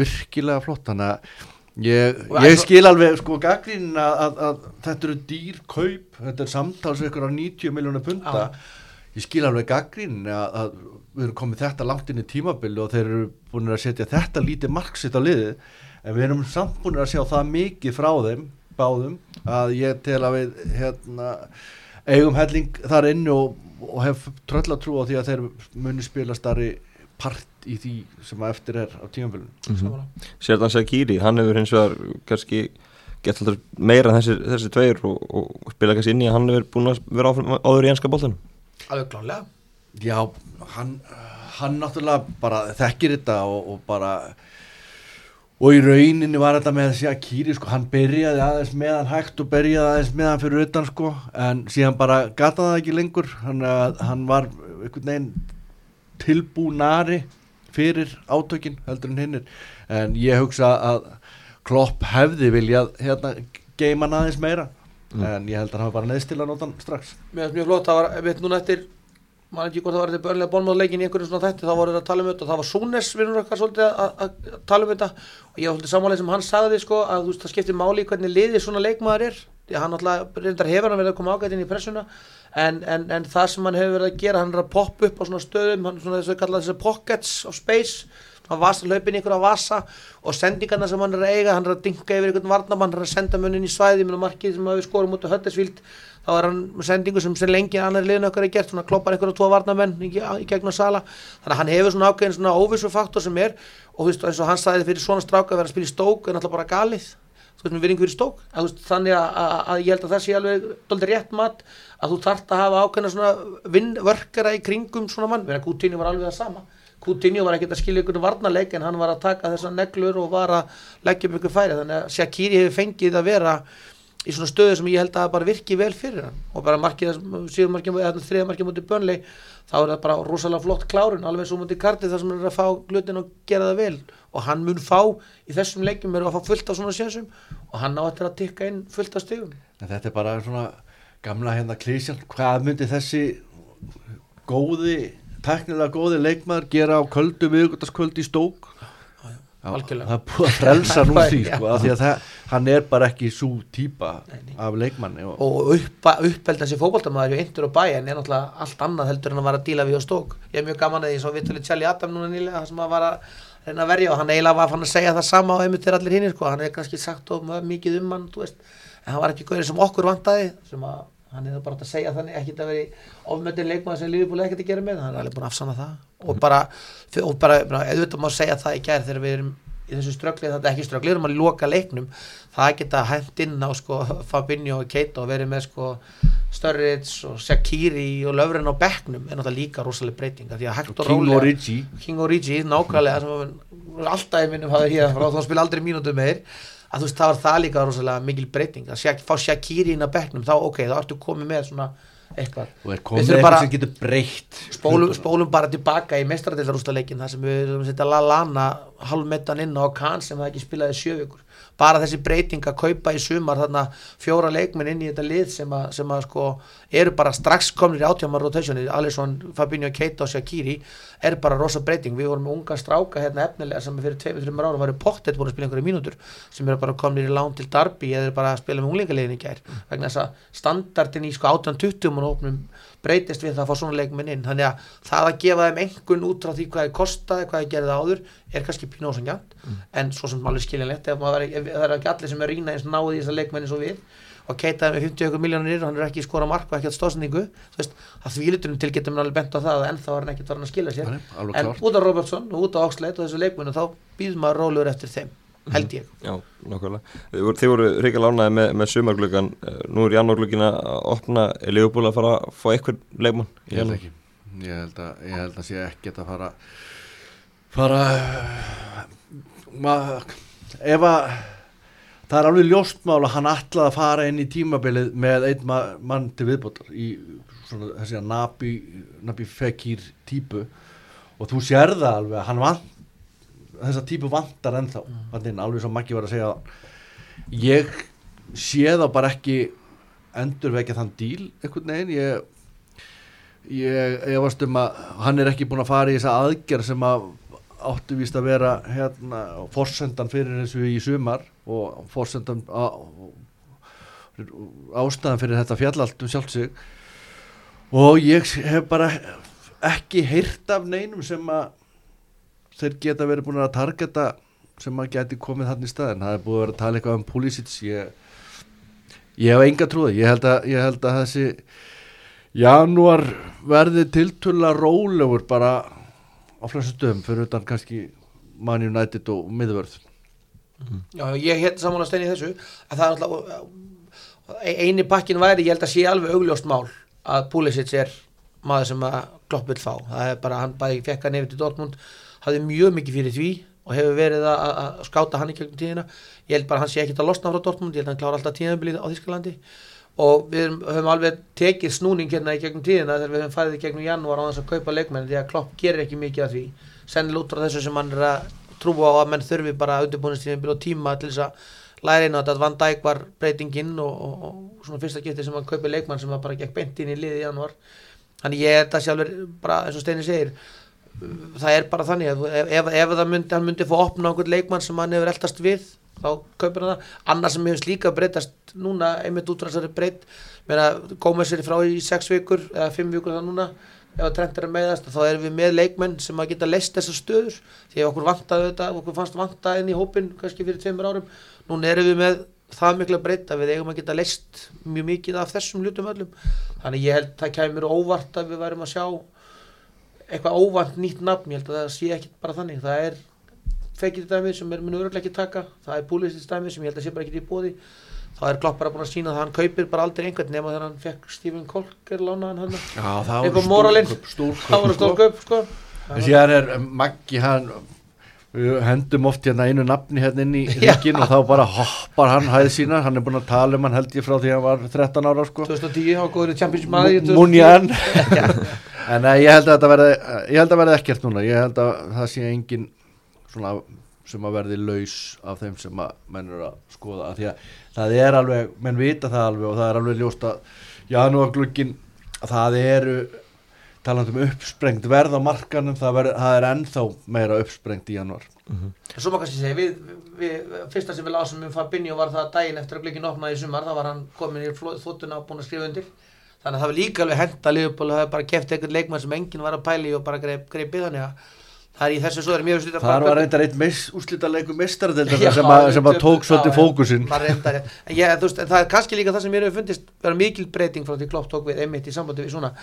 S3: virkilega flott. Þannig að Ég, ég skil alveg sko gaggrín að, að, að þetta eru dýr kaup, þetta er samtals ykkur á 90 miljónu punta ég skil alveg gaggrín að, að við erum komið þetta langt inn í tímabili og þeir eru búin að setja þetta lítið marksitt á liði en við erum samt búin að sjá það mikið frá þeim báðum að ég tel að við hérna, eigum helling þar inn og, og hef tröllatrú á því að þeir muni spila starri part í því sem að eftir er á tímanfélun mm
S1: -hmm. Sérðan Sakiri, hann hefur hins vegar kannski gett alltaf meira þessi, þessi tveir og, og spila kannski inn í að hann hefur búin að vera áður í enska bóltan
S2: Alveg klálega
S3: Já, hann, hann náttúrulega bara þekkir þetta og, og bara og í rauninni var þetta með Sakiri sko, hann byrjaði aðeins meðan hægt og byrjaði aðeins meðan fyrir utan sko en síðan bara gata það ekki lengur. Hann, hann var einhvern veginn tilbúnari fyrir átökin heldur en hinnir. En ég hugsa að Klopp hefði viljað hérna geima hann aðeins meira. Mm. en ég held að hann hafa bara neðst til að nota hann strax.
S2: Mér finnst mjög flott, það var, við veitum núna eftir maður ekki hvort það var þetta börnlega bólmáðleikin í einhverju svona þætti, þá voru þetta að tala um þetta og það var Súnes vinnur okkar svolítið að tala um þetta. Og ég var svolítið samanlega sem hann sagði sko að þú veist það skiptir máli hvernig liði svona leikmaður er hann alltaf reyndar hefur hann verið að koma ágætinn í pressuna en, en, en það sem hann hefur verið að gera hann er að poppa upp á svona stöðum hann svona þess að kalla þessi pockets of space hann vasa hlaupin ykkur að vasa og sendingarna sem hann er að eiga hann er að dinga yfir einhvern varnamann hann er að senda munnin í svæði með markið sem við skorum út á Höttesvíld þá er hann sendingu sem sem lengi annar liðin okkar er gert, svona kloppar einhverja tvo varnamenn í, í gegnum sala, þannig að hann hefur svona ákveðin svona óvissu faktor sem er og þú veist eins og hann sagði fyrir svona stráka að vera að spila í stók er náttúrulega bara galið þú veist, með virðingu fyrir stók. Að, veist, þannig að, að, að ég held að það sé alveg doldið rétt mat að þú þart að hafa ákveðna svona vinnvörkara í kringum svona mann, verða Coutinho var alveg það sama. Coutinho var ekkert að skilja ykkur varnarleik en hann var að taka þessar neglur og var að leggja um ykkur færi, þannig að Shaqiri hefur fengið að vera í svona stöðu sem ég held að bara virki vel fyrir hann. Og bara markið, síðan markið, eða þriða markið mútið bönlei, þá er það bara rosalega flott klárun, alveg svo mútið kartið þar sem hann er að fá glutin og gera það vel og hann mun fá í þessum leikjum er að fá fullt af svona sénsum og hann á að tikka inn fullt af stegum
S3: Þetta er bara svona gamla hérna klísjan hvað myndi þessi góði teknilega góði leikmaður gera á köldu viðgjóttasköldi í stók
S2: Algjörlega.
S3: það er búið að frelsa nú því sko, því að það, hann er bara ekki svo týpa af leikmanni
S2: og, og upp, uppelda þessi fókbaltamæður í eindur og bæ en er náttúrulega allt annað heldur en að vara að díla við á stók ég er mjög gaman að því svo við tulið Tjalli Adam núna nýlega sem að vara reyna að verja og hann eiginlega var fann að segja það sama á einmitt til allir hinn sko. hann er kannski sagt of mikið um hann en hann var ekki góðir sem okkur vantaði sem að hann er bara að segja þannig ekki að veri ofmöndin leikmaður sem Lífibúli ekkert að gera með. Hann er alveg búin að afsanna það. Og bara, og bara auðvitað má segja það í gerð þegar við erum í þessu ströggli, þetta er ekki ströggli, við erum að loka leiknum það geta hægt inn á sko, Fabinho og Keita og verið með sko, Sturridge og Shaqiri og Löfren á bekknum er náttúrulega líka rosalega breytinga
S3: King og Rigi
S2: King og Rigi, nákvæmlega alltaf í minnum hafa hér frá þá spila aldrei mínútu meir. Að þú veist það var það líka rosalega mikil breyting að sjá, fá Shakiri inn að bekknum þá ok, þá ertu komið með svona eitthvað.
S3: Og er
S2: Við
S3: komið eitthvað
S2: bara-
S3: sem getur breytt
S2: spólum, spólum bara tilbaka í mestradildarústaleikin þar sem við að setja Lallana halvmetan inn á Kahn sem það ekki spilaði sjö vikur. Bara þessi breyting að kaupa í sumar þarna fjóra leikmenn inn í þetta lið sem að, sem að sko eru bara strax komnir í átjámar rotationi Alisson, Fabinho Keita og Shaqiri er bara rosa breyting, við vorum unga stráka hérna efnilega sem fyrir 2-3 ára varu pottet búin að spila einhverju mínútur sem eru bara komnir í lán til Darby eða eru bara að spila með unglingalegin í gær. Vegna þess að standardin í sko 18-20 og opnum breytist við það að fá svona leikmenn inn. Þannig að það að gefa þeim engun út frá því hvað þið kostaði, hvað þið gerði áður er kannski pínu ósangjant en svo sem alveg skiljanlegt ef, það er ekki allir sem er rýna eins náði í þessar leikmenn eins og við og keitaði með 50 ykkur miljónir og hann er ekki skora mark og ekki að stóðsendingu að því litunum til getum við alveg bent á það að ennþá var hann ekkert farin að skila sér.
S3: Alveg
S2: en
S3: klárt.
S2: út af Robertson og út af Oxlade og þessu leikmennu þá býðum maður held ég
S1: Já, nákvæmlega. Þið voru, ríkja lánaði með, með sumargluggan. Eh, Nú er janúargluggin að opna. Er Leopold að fara að fá eitthvað leikmann?
S3: ég held ekki ég held að, ég held að sé ekki að fara fara ma, ef að það er alveg ljóstmál að hann ætlaði að fara inn í tímabilið með einn ma mann til viðbótar í svona þessi að Nabi, Nabi Fekir típu og þú sér það alveg að hann vant þessa típu vantar ennþá. Mm. alveg svo Maggi var að segja. Ég sé þá bara ekki endurvekja þann díl einhvern veginn. Ég ég efast um að hann er ekki búin að fara í þessa aðgerð sem að áttu víst að vera hérna forsendan fyrir þessu í sumar og forsendan á, ástæðan fyrir þetta fjallalt um sjálft sig. Og ég hef bara ekki heyrt af neinum sem að þeir geta verið búin að targeta sem að geti komið þannig staðin það er búið að vera að tala eitthvað um Pulisic. Ég, ég hef enga trúið ég held að, ég held að þessi janúar verði tiltöla rólegur bara á flestum stöðum fyrir utan kannski Man United og miðvörð.
S2: Já, ég hétt saman að steini þessu að það er alltaf eini pakkin væri, ég held að sé alveg augljóst mál að Pulisic er maður sem að Klopp vil fá, það er bara hann bæði fekk hann yfir til Dortmund, hafði mjög mikið fyrir því og hefur verið að, skáta hann í gegnum tíðina, ég held bara að hann sé ekkit að losna frá Dortmund, ég held að hann klára alltaf tíðanbilið á Þískalandi og við höfum alveg tekið snúning hérna í gegnum tíðina þegar við höfum farið í gegnum janúar á þess að kaupa leikmenn því að Klopp gerir ekki mikið af því. Sennilega út frá þessu sem hann er að trúa á að menn þurfi bara undirbúinistíðin og tíma til þess að læra inn á þetta. Að Van Dijk var breytinginn og, og, og svona fyrsta getið sem hann kaupi leikmann sem bara gekk beint inn í liði í janúar. Þannig ég að sé alveg bara eins og Steini segir það er bara þannig að ef, ef, ef það myndi, hann myndi fá að opna einhvern leikmann sem hann hefur eldast við þá kaupir hann það, annars sem hefur líka breytast núna, einmitt út frá þessari breytt meina, Gómez er frá í sex vikur eða fimm vikur það núna ef að Trent er að meðast, þá erum við með leikmenn sem að geta leist þessar stöður því að okkur vantaði þetta, okkur fannst vanta inn í hópin kannski fyrir tveimur árum. Núna erum við með það mikla breyta við eigum að geta leist mjög mikið af þessum hlutum öllum. Þannig ég held það kæmur óvart að við værum að sjá eitthvað óvart nýtt nafn, ég held að það sé ekki bara þannig, það er fekir dæmi sem er munu öruglega ekki taka. Það er púlistins dæmi sem ég held að sé bara ekki í bóði þá er Klopp bara búin að sína það að hann kaupir bara aldrei einhvern nema þegar hann fekk Stephen Kolker lánaðan hann
S3: það
S2: á moralinn. það var stór kaup sko.
S3: En síðan er eh, Maggi hann við hendum oft hérna einu nafni hérna inn í ríkin og þá bara hoppar hann hæð sína, hann er búin að tala um hann held ég frá því að hann var 13 ára sko.
S2: 2010 á maður í 2010.
S3: Munjan En uh, ég held að þetta verði ég held að verði ekkert núna, ég held að það sé engin svona sem að verði laus af þeim sem að menn eru að skoða, af því að það er alveg, menn vita það alveg og það er alveg ljóst að janúarglukkin það eru talandi um uppsprengt verð á markanum það, verð, það er ennþá meira uppsprengt í janúar.
S2: Svo maður kannski segja, við, við, við, fyrsta sem við lásum um Fabinho var það daginn eftir að glöggin opnaði í sumar, þá var hann komin í þvotuna og búin að skrifa undir. Þannig að það var líka alveg henda Liverpool og það bara keft einhvern leikmann sem enginn var að pæli og bara greip, greipið þannig að það er í þessu svo er mjög slítið
S3: það var reyndar eitt mis, úrslítaleiku
S2: Já,
S3: mistaradeildar sem, að- sem að tók svolítið
S2: maður reyndar, ég, veist, það er kannski líka það sem mér hefur fundist vera mikil breyting frá því Klopp tók við einmitt í sambandi við svona.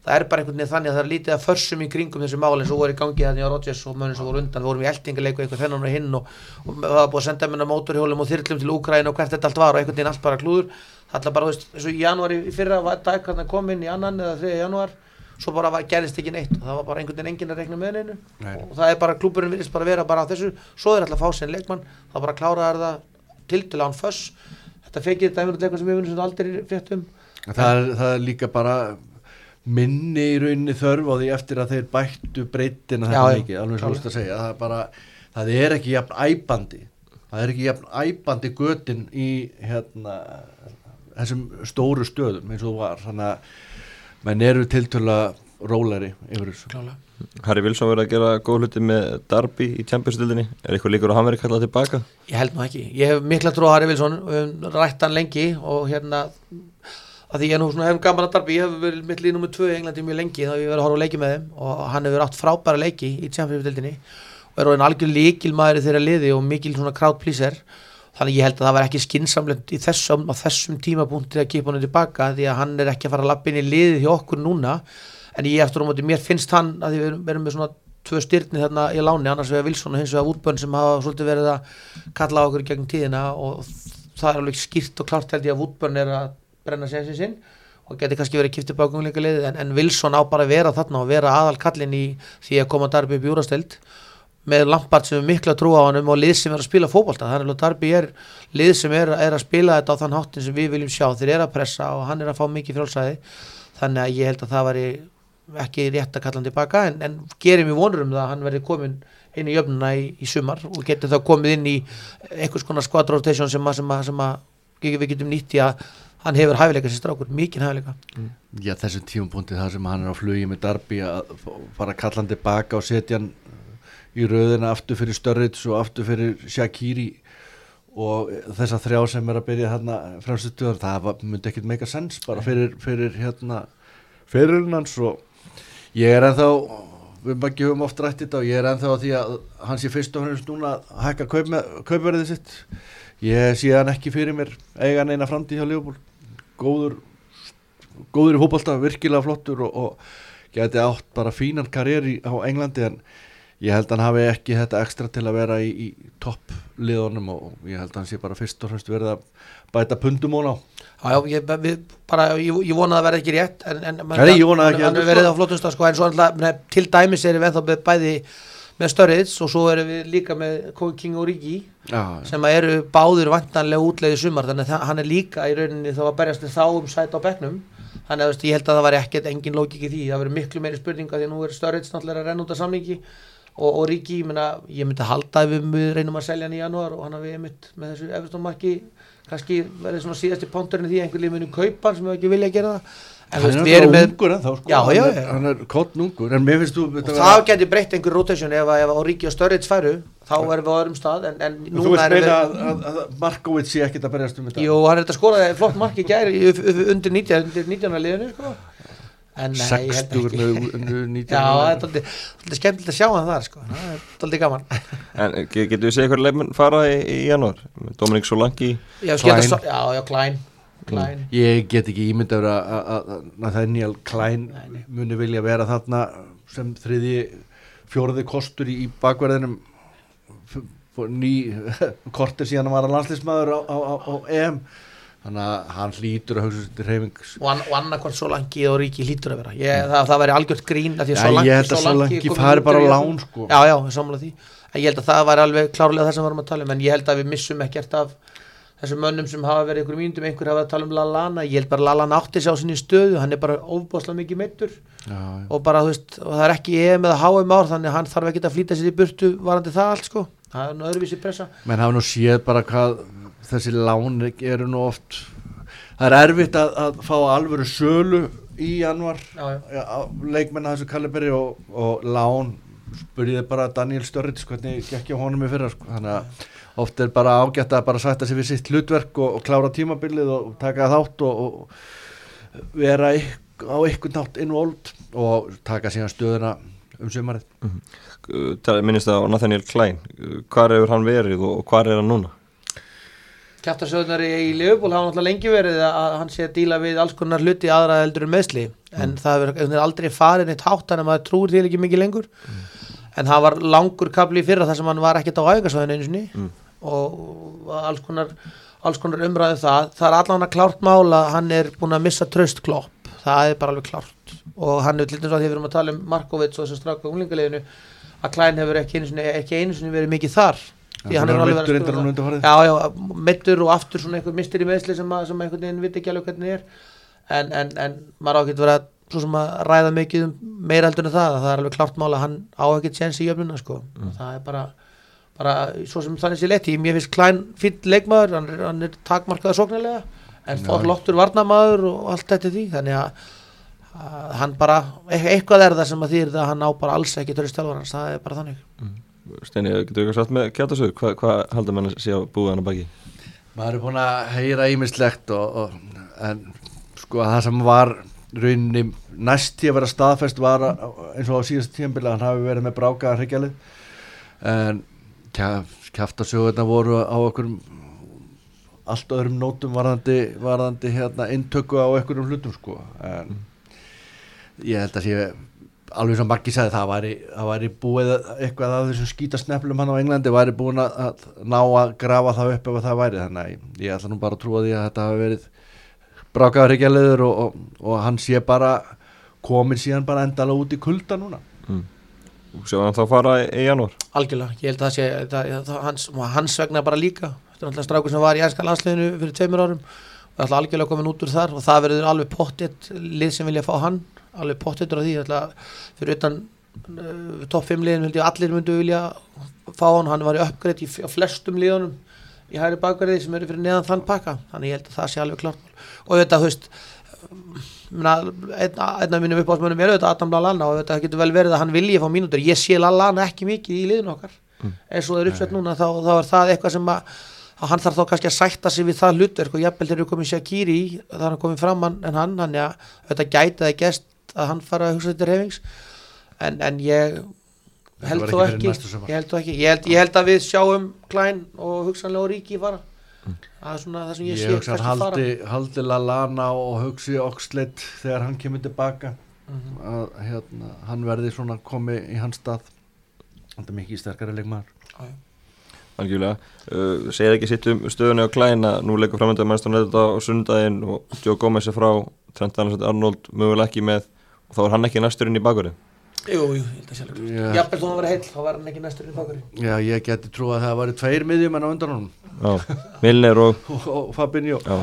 S2: Það er bara einhvern veginn þannig að það er lítið að försum í kringum þessu mál eins og voru í gangi þannig á Rodgers og mönnum sem voru undan, við vorum í eltingaleiku eitthvað þennan og hinn og, og það var búið að senda minna mótorhjólum og þyrlum til Úkræn og hvert þetta allt var og einhvern veginn allt bara klúður það er bara, þú veist, eins og í janúar í fyrra var dag hann kom inn í annan eða þriða janúar svo bara var, gerist ekki neitt. Og það var bara einhvern veginn enginn að rekna með
S3: Nei.
S2: og það er bara, klúburinn virðist bara vera bara á þessu, svo er alltaf að fá sér leikmann það bara kláraðar það til án föss. Þetta fekir þetta einhvern leikmann sem við vinnum sem aldrei fréttum
S3: það það er líka bara minni í rauninni þörf á því eftir að þeir bættu breytina
S2: Já,
S3: þetta mikið, alveg svo
S2: klálega.
S3: að segja. Það er bara, það er ekki jafn æbandi það er ekki jafn æbandi götin í hérna þessum stóru stöðum eins og þú var. Þannig að menn eru tiltöla rólari yfir þessu.
S2: Klálega.
S1: Harry Wilson verið að gera góð hluti með Darby í Champions-dildinni er eitthvað líkur að hann verið kallað tilbaka?
S2: Ég held nú ekki, ég hef mikla trú á Harry Wilson. Rætt hann lengi og hérna að því ég nú svona hef gaman að darbi ég hef verið mitt líð nummið tvö í Englandi mjög lengi þá hef ég verið að horfa á leiki með þeim og hann hefur átt frábæra leiki í Champions-dildinni og er algjör líkil maður þeirra liði og mikil svona crowd pleaser þannig ég held að það var ekki skinsamlegt í þessum, á þessum tímapunkti að kipa hann tilbaka því að hann er ekki að fara að lappa inn í liðið hjá okkur núna. En ég eftir á móti, mér finnst hann að því við erum, með svona tvö styrni þarna í láni annars vegar Wilson og hins vegar Woodburn sem hafa svolítið verið að kalla á okkur gegn tíðina og það er alveg skýrt og klart held ég að Woodburn er að brenna sér sinn og geti kannski verið kiftið bákungleika liðið. En, en Wilson á bara að vera þarna og vera aðal kallin í því að koma Darby upp í úrasteld með Lampard sem er mikla trú á hann og lið sem er að spila fótbolta. Þannig að Darby er lið sem er, er að spila þetta á þann háttin sem við viljum sjá. Þeir eru að pressa og hann er að fá mikið frálsæði þannig að ég held að það væri ekki rétt að kalla hann tilbaka en, en gerir mér vonur um það að hann verði komin inn í jöfnuna í, í sumar og getur þá komið inn í einhvers konar squad rotation sem, að, sem, að, sem að við getum nýtt í að hann hefur hæfileika sér strákur, mikinn hæfileika.
S3: Já, þessum tíumpunkti það sem hann er á flugi með Darby að fara að kalla hann tilbaka og setja hann í röðina aftur fyrir Störrits og aftur fyrir Shaqiri og þess að þrjá sem er að byrja hérna fremstu tuðar, það myndi ekkit meika sens bara fyrir, fyrir hérna fyrir hans og ég er ennþá við maður gefum oft rætt í þetta og ég er ennþá því að hann sé fyrst og fremst núna að hækka kaup kaupverðið sitt. Ég sé hann ekki fyrir mér eiga neina framtíð hjá Leopold góður góður í fótbolta, virkilega flottur og, og geti átt bara fínan karrieri á Englandi en ég held að hann hafi ekki þetta ekstra til að vera í, í topp liðunum og ég held að hann sé bara fyrst og fremst verið að bæta pundum hún á.
S2: Já, já, ég, bara, ég, ég vona að það verði ekki rétt en, en
S3: Nei, ég vona það ekki
S2: hann er verið á flottum stað sko, en svo alltaf, til dæmis erum við ennþá bæði með Störriðs og svo erum við líka með King og Ríki
S3: Já,
S2: sem að eru báður vantanlega útleiði sumar þannig að hann er líka í rauninni þá að berjast þá um sæt á bekknum. Þannig að veist, ég held að það var ekkert engin lógik í því það verður miklu meiri spurninga því nú er Störriðs náttúrulega að renna út af samlingi og, og Ríki, ég, meina, ég myndi halda ef við reynum að selja hann í janúar og hann hafi einmitt með þessu efstónmarki kannski verið svona síðasti pánturinn í því að einhver lið muni kaupa hann sem hefur ekki vilja að gera það. En
S3: hann er
S2: við erum með
S3: ungur en þá sko.
S2: Já,
S3: hann,
S2: já,
S3: er, hann er kottn ungur en mér finnst þú
S2: og það geti breytt einhver rotation ef, að- ef að Ríki og Störriðs færu þá erum við á öðrum stað en, en núna erum við
S3: að, að, að Markovic sé ekkert að berjast um þetta.
S2: Jú, hann er þetta skoraði flott mark í gæri undir 19, undir 19 liðinu sko. En nei, ég held
S3: 60
S2: ekki
S3: með undir 19
S2: Já, það er dálítið skemmtilegt að sjá hann þar sko. það er dálítið gaman
S1: En ge- getur við segið hverju leifmenn fara í, í janúar? Dominik Solanki
S2: Já,
S3: Klein.
S2: Klein. já, já, Klein, Klein.
S3: Ég get ekki ímyndað að, að, að Nathaniel Klein
S2: Nei,
S3: muni vilja vera þarna sem þriði fjóruði kostur í, bakverðinum ný kortir síðan hann var að landslýsmaður á, á, á, á EM þannig að hann hlýtur að hugsa til reyfings
S2: og, og annarkvæmt Solanki og Ríki hlýtur að vera. Ég, það, það væri algjört grín af því að
S3: Já,
S2: Solanki,
S3: ég held að Solanki
S2: kominn
S3: fari bara lán, sko.
S2: Já, já, ég samla því. En ég held að það væri alveg klárlega það sem við varum að tala um en ég held að við missum ekkert af þessum mönnum sem hafa verið ykkur mínundum einhver hafa að tala um Lallana, ég held bara að Lallana átti sig á sinni stöðu, hann er bara ofbáslega mikið meittur og bara þú veist, og það er ekki EM eða HM ár þannig að hann þarf ekki að flýta sér í burtu varandi það allt sko, það er nú öðruvísi pressa.
S3: Menn hafa nú séð bara hvað þessi lán eru nú oft það er erfitt að, að fá alvöru sölu í januar á leikmenn að þessu kaliberi og, og lán spurðið bara Daniel Störrits hvernig gekk ég honum í fyrra sko. þannig að oft er bara ágætt að bara sætta sig við sitt hlutverk og, og klára tímabilið og taka þátt og, og vera ykk, á ykkur nátt involved og taka síðan stöðuna um sumarið.
S1: Uh, minnist það á Nathaniel Klein. Hvar hefur hann verið og, og hvar er hann núna?
S2: Kjaftarsöðunar í Leopold hafa náttúrulega lengi verið að hann sé að díla við alls konar hluti aðra heldur en meðsli en það veginn aldrei farið neitt hátt en að maður trúir því ekki mikið lengur. En það var langur kapli í fyrra þar sem hann var ekkert á ægarsvæðinu einu sinni.
S1: Mm.
S2: og alls konar, alls konar umræðu það. Það er allan að klárt mála hann er búin að missa tröst klopp. Það er bara alveg klárt. Og hann er til dæmis að því við erum að tala um Markovits og þessum straka unglingaleginu að Klein hefur ekki einu sinni, ekki einu sinni verið mikið þar því hann er alveg verið
S3: hún undanfarið.
S2: Já, já, meittur og aftur svona einhver mistur í meðsli sem, að, sem einhvern veginn veit ekki alveg hvernig er. En, en, en maður á ekki verið að, svo sem að ræða mikið um meira heldur en það. Að það er alveg klárt mála að hann á ekki tjens í jöfnuna sko. það er bara, bara svo sem þannig sé leti, mér finnst Klein fýll leikmaður, hann er, hann er takmarkaða sóknarlega. En
S3: Já.
S2: flottur varnamaður og allt þetta því. Þannig að, að hann bara e- eitthvað er það sem að þýr það að hann á bara alls ekki törri stjálfarans, það er bara þannig
S1: Steini, getur eitthvað satt með kjátasög hvað hva haldur mann að sé að búið hann að baki?
S3: Maður er búin að heyra ímislegt og, og, en sko það sem var rauninni næst í að vera staðfest var eins og á síðast tíðanbili hann hafi verið með brákaða hryggjalið en kæftasögurna voru á okkur allt öðrum nótum varðandi, varðandi hérna intöku á einhverjum hlutum sko. En ég held að sé alveg sem Maggi sagði það væri, það væri búið eitthvað af þessum skítasneflum hann á Englandi væri búin að, að ná að grafa það upp ef það væri. Þannig að ég, ætla nú bara að trúa því að þetta hafi verið brákaður ekki að leiður og, og, og hann sé bara komin síðan bara endala út í kulda núna.
S1: Mm. Sjáum hann þá fara í, í janúar?
S2: Algjörlega, ég held að það sé það, það, hans, hans vegna bara líka. Þetta er alltaf strákur sem var í ænska landsliðinu fyrir tveimur árum. Og er alltaf algjörlega komin út úr þar og það verður alveg pottitt lið sem vilja fá hann alveg pottittur á því fyrir utan uh, topp 5 liðin að allir myndu vilja fá hann, hann var í uppgreitt í, flestum liðunum í hæri bakverði sem eru fyrir neðan þann pakka. Þannig ég held að það sé alveg klart og þetta, þú veist einn af mínum uppáhaldsmönnum er auðvitað Adam Lallana og þetta getur vel verið að hann vilji fá mínútur, ég sé Lallana ekki mikið í liðinu okkar. Eins og það er uppsett núna þá, þá er það eitthvað sem að, að hann þarf þá kannski að sætta sig við það hlutverk. Og jafnvel eru komið Shakiri í það er hann komið fram hann, en hann þannig að þetta gæti það gest að hann fara að hugsa þetta reyfings en, en ég held þó
S3: ekki
S2: ég held ekki ég held, ég held að við sjáum Klein og hugsanlega Ríki fara. Það er svona það sem ég,
S3: ég
S2: sé
S3: hugsa hann
S2: kannski
S3: haldi, haldi Lallana og hugsi Oxlade þegar hann kemur tilbaka.
S2: Mhm.
S3: að hérna, hann verði svona komið í hans stað. Hann er mikið sterkari
S2: já.
S1: algjörlega. Uh, segir ekki sitt um stöðunni á Klein að nú leikur framönda mannstur þetta á sundaginn og Joe Gomez er frá Trent Alexander-Arnold mögulega ekki með og þá er hann ekki næsturinn í bakverði
S2: Jú, jú, ég held að sé alveg klart.
S3: Já.
S2: Jafnvel þó hann verið heill, þá verður hann ekki næstur í bakari
S3: Já, ég geti trú að það væri tveir miðjum en á undan honum.
S1: Já, Milner og
S3: og, og Fabinho.
S1: Já.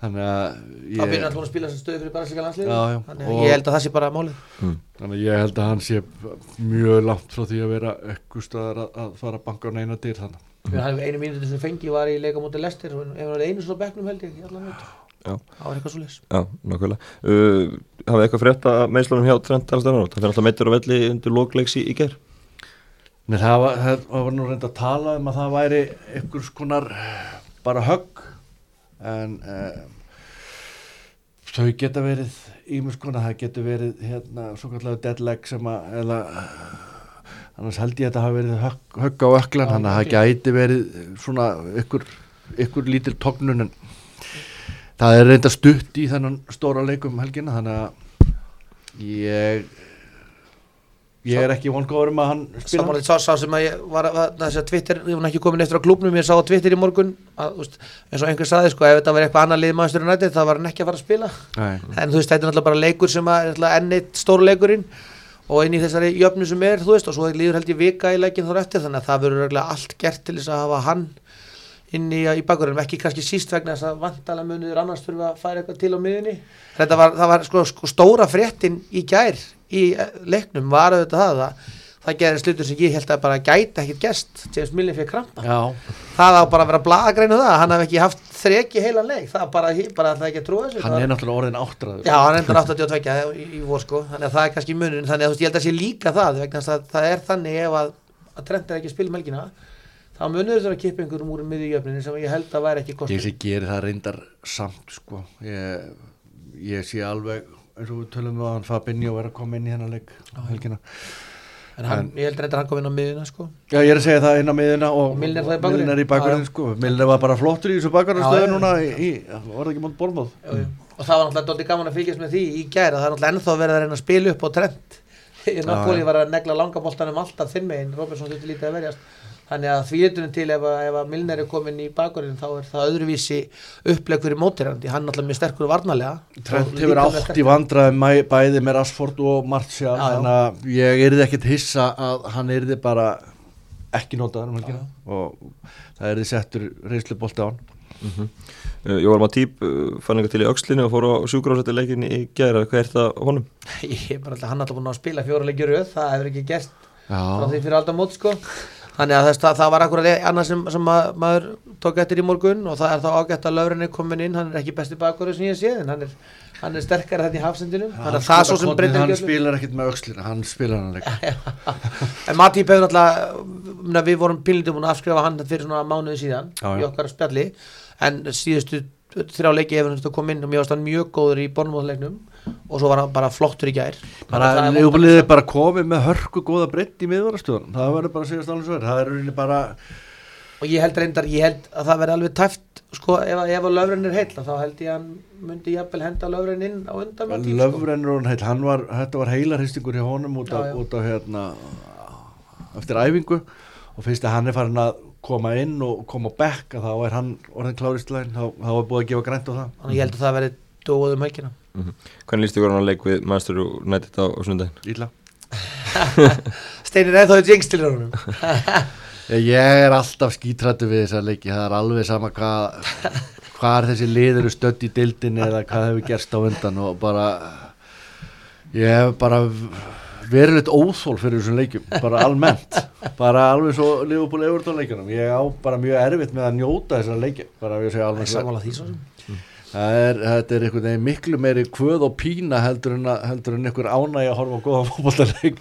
S3: þannig að ég,
S2: byrjar alltaf að spila sem stöðu fyrir barnslíka landslið
S3: Já, já.
S2: Þannig að
S3: Og-
S2: ég held að það sé bara málið.
S3: Þannig að ég held að hann sé mjög langt frá því að vera ekkur staðar að, að fara að banka á neina dyr þannig
S2: hafði einu mínúti sem fengi var í leika mútið lestir og ef hann var einu svona bekknum held ég veit
S1: Já.
S2: Það var eitthvað svo leys
S1: Já, nákvæmlega. Uh, Hafið eitthvað frétt að meðslunum hjá Trent Alexander-Arnold? Það fyrir alltaf meittur á velli undir lókleiks í, í ger
S3: Nei, það var, það var nú reynd að tala um að það væri einhvers konar bara högg en uh, þau geta verið ímurs konar, það getur verið hérna svo kallega dead leg sem að eða annars held ég að þetta hafi verið högg, högg á öklan, þannig að það gæti verið svona ykkur, ykkur lítil tognun en það er reynda stutt í þennan stóra leikum um helgina þannig að ég ég er ekki vongóður um að hann spila
S2: Samanlega sá, sá sem að ég var að þess að Twitter, ég var ekki komin eftir á klubnum ég sá á Twitter í morgun að, úst, eins og einhver saði sko, ef þetta var eitthvað annað lið maður nættið þá var hann ekki að fara að spila
S3: Nei.
S2: en þú veist, þetta er náttúrulega bara leikur sem að enn eitt stórleikurinn og inn í þessari jöfnu sem er, þú veist, og svo líður held ég vika í leikin þar eftir, þannig að það verður allt gert til þess að hafa hann inn í, í bakverðinum, ekki kannski síst vegna þess að vantala muniður annars þurfa að færa eitthvað til á miðunni þetta var, það var sko, sko stóra fréttin í gær í eh, leiknum var auðvitað það að það gerði slutur sem ég held að bara gæti ekkit gest James Millen fyrir krampa.
S3: Já,
S2: það á bara að vera blaðagreinu það. Hann hafði ekki haft þreki heilan leik. Það bara, bara alltaf ekki að trúa þessu.
S3: Hann
S2: Það-
S3: er náttúrulega orðin áttræður.
S2: Já, hann endur 82 í, í vor sko, þannig að það er kannski munin, þannig að þú veist, ég held að sé líka það, vegna þess að það er þannig ef að, að Trent er ekki að spila melgina, þá munur þess að kippa einhverjum úr miðjujöfninu sem ég held að væri ekki
S3: Ég
S2: kostur.
S3: sé geri það reyndar samt sko Ég, ég sé alveg eins og við tölum um að hann Fabinho verið að koma inn í hennar leik á helgina
S2: En hann, ég held reyndar að hann kom inn á miðjuna sko.
S3: Já, ég er að segja það inn á miðuna og
S2: Og Milner í já.
S3: sko Milner var bara flottur í þessu
S2: já.
S3: núna í, í var það ekki
S2: Jú, jú. Og það var náttúrulega doldið gaman að fylgjast með því í gæra, það er náttúrulega ennþá verið að reyna að spila upp á Trent Napoli var að negla langaboltanum alltaf þinn megin, Robertson þurfti lítið að verjast þannig að því etunum til ef, að- ef að Milner er komin í bakgrunnin þá er það öðruvísi uppleg fyrir mótirandi, hann er alltaf mjög sterkur varnarlega.
S3: Trent hefur átt í vandræði bæði með Rashford og Martial
S2: Já, já.
S3: þannig að ég yrði ekkit hissa að hann yrði bara ekki notaður um helgina. Og það yrði settur reynslubolti á hann.
S1: Uh, Jóar Matýp uh, fann eitthvað til í aukslinu og fór á sjúkrásættileikin í gæra, hvað er það honum?
S2: Ég er bara alltaf, hann er alltaf búin að spila fjóra leikir röð, það hefur ekki gerst frá því fyrir aldar mót sko þannig að það, það var akkurat annað sem, sem að, maður tók eftir í morgun og það er þá ágætt að Lauren er komin inn hann er ekki besti bakurður sem ég sé en hann er, hann er sterkar þetta í hafsendinu þannig að það svo sem breytir
S3: hann
S2: ekki öllu.
S3: spilar ekkit með aukslina hann spilar hann leik
S2: en Matip hefur náttúrulega við vorum búin að afskrifa hann fyrir svona mánuði síðan
S3: Já, já.
S2: í okkar spjalli en síðustu þrjá leiki hefur hann kom inn og hann mjög góður í bornmóðleiknum og svo var hann bara flottur í gær.
S3: Bara
S2: er
S3: leifbliðið bara komið með hörku góða breytt í miðvarastöðun það verður bara að segja alveg svo er það er rauninni bara
S2: og ég held reyndar, ég held að það verði alveg tæft sko, ef, ef að löfren er heil þá held ég að hann myndi jafnvel henda löfren inn á undan sko.
S3: löfrennur og heill, hann var, þetta var heilarhistingur hjá honum út af,
S2: Já, já.
S3: út af hérna eftir æfingu. Og finnst að hann er farin að koma inn og koma bekk að þá er hann orðin kláristlæn þá, þá er búið að gefa grænt á það.
S2: Þannig ég held að það verði dóð um helgina
S1: Mm Hvernig líst ykkur að leik við Manchester United á, á sundaginn?
S3: Ítla
S2: Steinir eða þá er jinx til honum
S3: Ég er alltaf skítrættu við þessa leiki. Það er alveg sama hvað hvað er þessi liður stödd í dildinni eða hvað hefur gerst á undan og bara ég hef bara verið litt óþól fyrir þessum leikjum bara almennt, bara alveg svo Liverpool Everton leikjunum, ég á bara mjög erfitt með að njóta þessar leiki bara við segja
S2: Það
S3: alveg
S2: er sammála því svo sem
S3: er, þetta er einhvern veginn miklu meiri kvöð og pína heldur en, að, heldur en einhver ánægi að horfa á góða fótballtaleik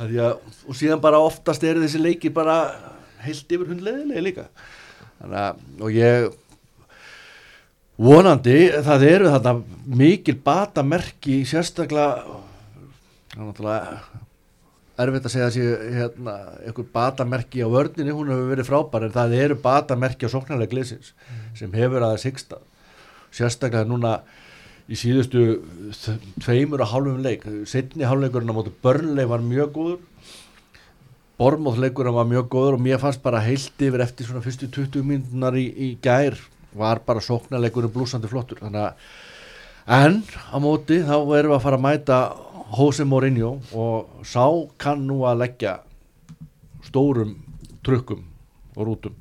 S3: og síðan bara oftast eru þessi leiki bara heilt yfir hundleðilegi líka. Að og ég vonandi það eru þarna mikil batamerki sérstaklega er náttúrulega erfitt að segja að sé hérna, einhver batamerki á vörninni, hún hefur verið frábær en það eru batamerki á sóknarlega glesins sem hefur aðeins hyggsta sérstaklega núna í síðustu tveimur og hálfum leik setni hálfleikurinn á móti börnleik var mjög góður. Bormóðleikurinn var mjög góður og mér fannst bara heilt yfir eftir svona fyrstu 20 mínutunar í, í gær var bara sóknarleikurinn blúsandi flottur. Þannig að en á móti þá erum við að fara að mæta Jose Mourinho og sá kann nú að leggja stórum trukkum og rútum.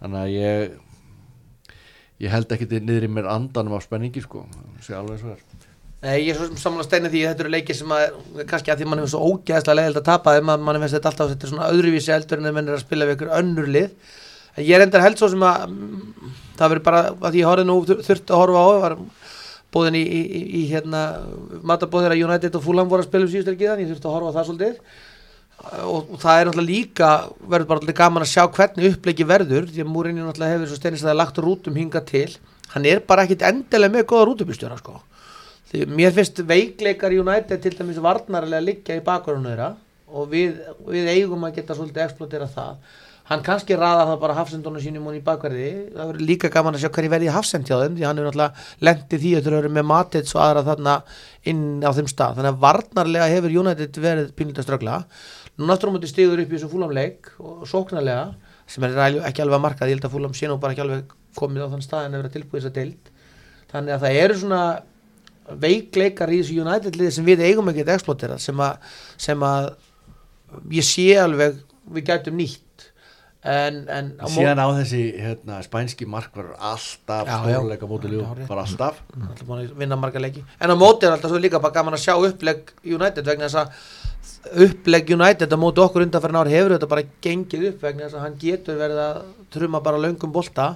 S3: Þannig að ég ég held ekki niður í mér andanum af spenningi sko, sé alveg svo er.
S2: Nei, ég er svo sem samanlega steina því að þetta eru leikir sem að kannski að því mann er svo ógæðslega leiðild að tapa þeim að mann finnst þetta alltaf þetta er svona öðruvísi eldur en þeir mennir að spila við ykkur önnur lið. En ég er endar held svo sem að mm, það verður bara að ég horfði nú þur- þurft að horfa á var búðin í, í, í, í hérna matabóð þegar United og Fulham voru að spila um síðustur giðan, ég þurfti að horfa á það svolítið og, það er náttúrulega líka verður bara alltaf gaman að sjá hvernig uppleiki verður því að Múrinni náttúrulega hefur svo steinist að það lagt rútum hinga til. Hann er bara ekkit endilega með góða rútubistjóra sko. Því mér finnst veikleikar United til dæmis varnarlega liggja í bakgrunnu þeirra og við, við eigum að geta svolítið eksplotera það. Hann kannski raða það bara hafsendunum sínum og í bakverði. Það verður líka gaman að sjá hverju verði hafsend hjá þeim því hann er náttúrulega lendið því að þau eru með Matits og aðra þarna inn á þeim stað. Þannig að varnarlega hefur United verið pínlítið að ströggla nú náttúrulega mútið stigur upp í þessu fúlamleik og sóknarlega sem er ekki alveg að marka ég held að fúlam sé nú bara ekki alveg komið á þann stað en að vera tilbúið þess að deild. Þannig að það eru svona veikleikar í þessu United liði sem við eigum ekki að explotera sem sem að ég sé alveg við gætum nýtt. En, en á
S3: síðan á þessi hérna, spænski markvar alltaf
S2: Já, já.
S3: stórleika móti ljú, bara alltaf.
S2: Að vinna marga leiki. En á móti er alltaf svo líka bara gaman að sjá upplegg United vegna þess að upplegg United á móti okkur undanferðin ár hefur þetta bara gengið upp vegna þess að hann getur verið að trumma bara löngum bolta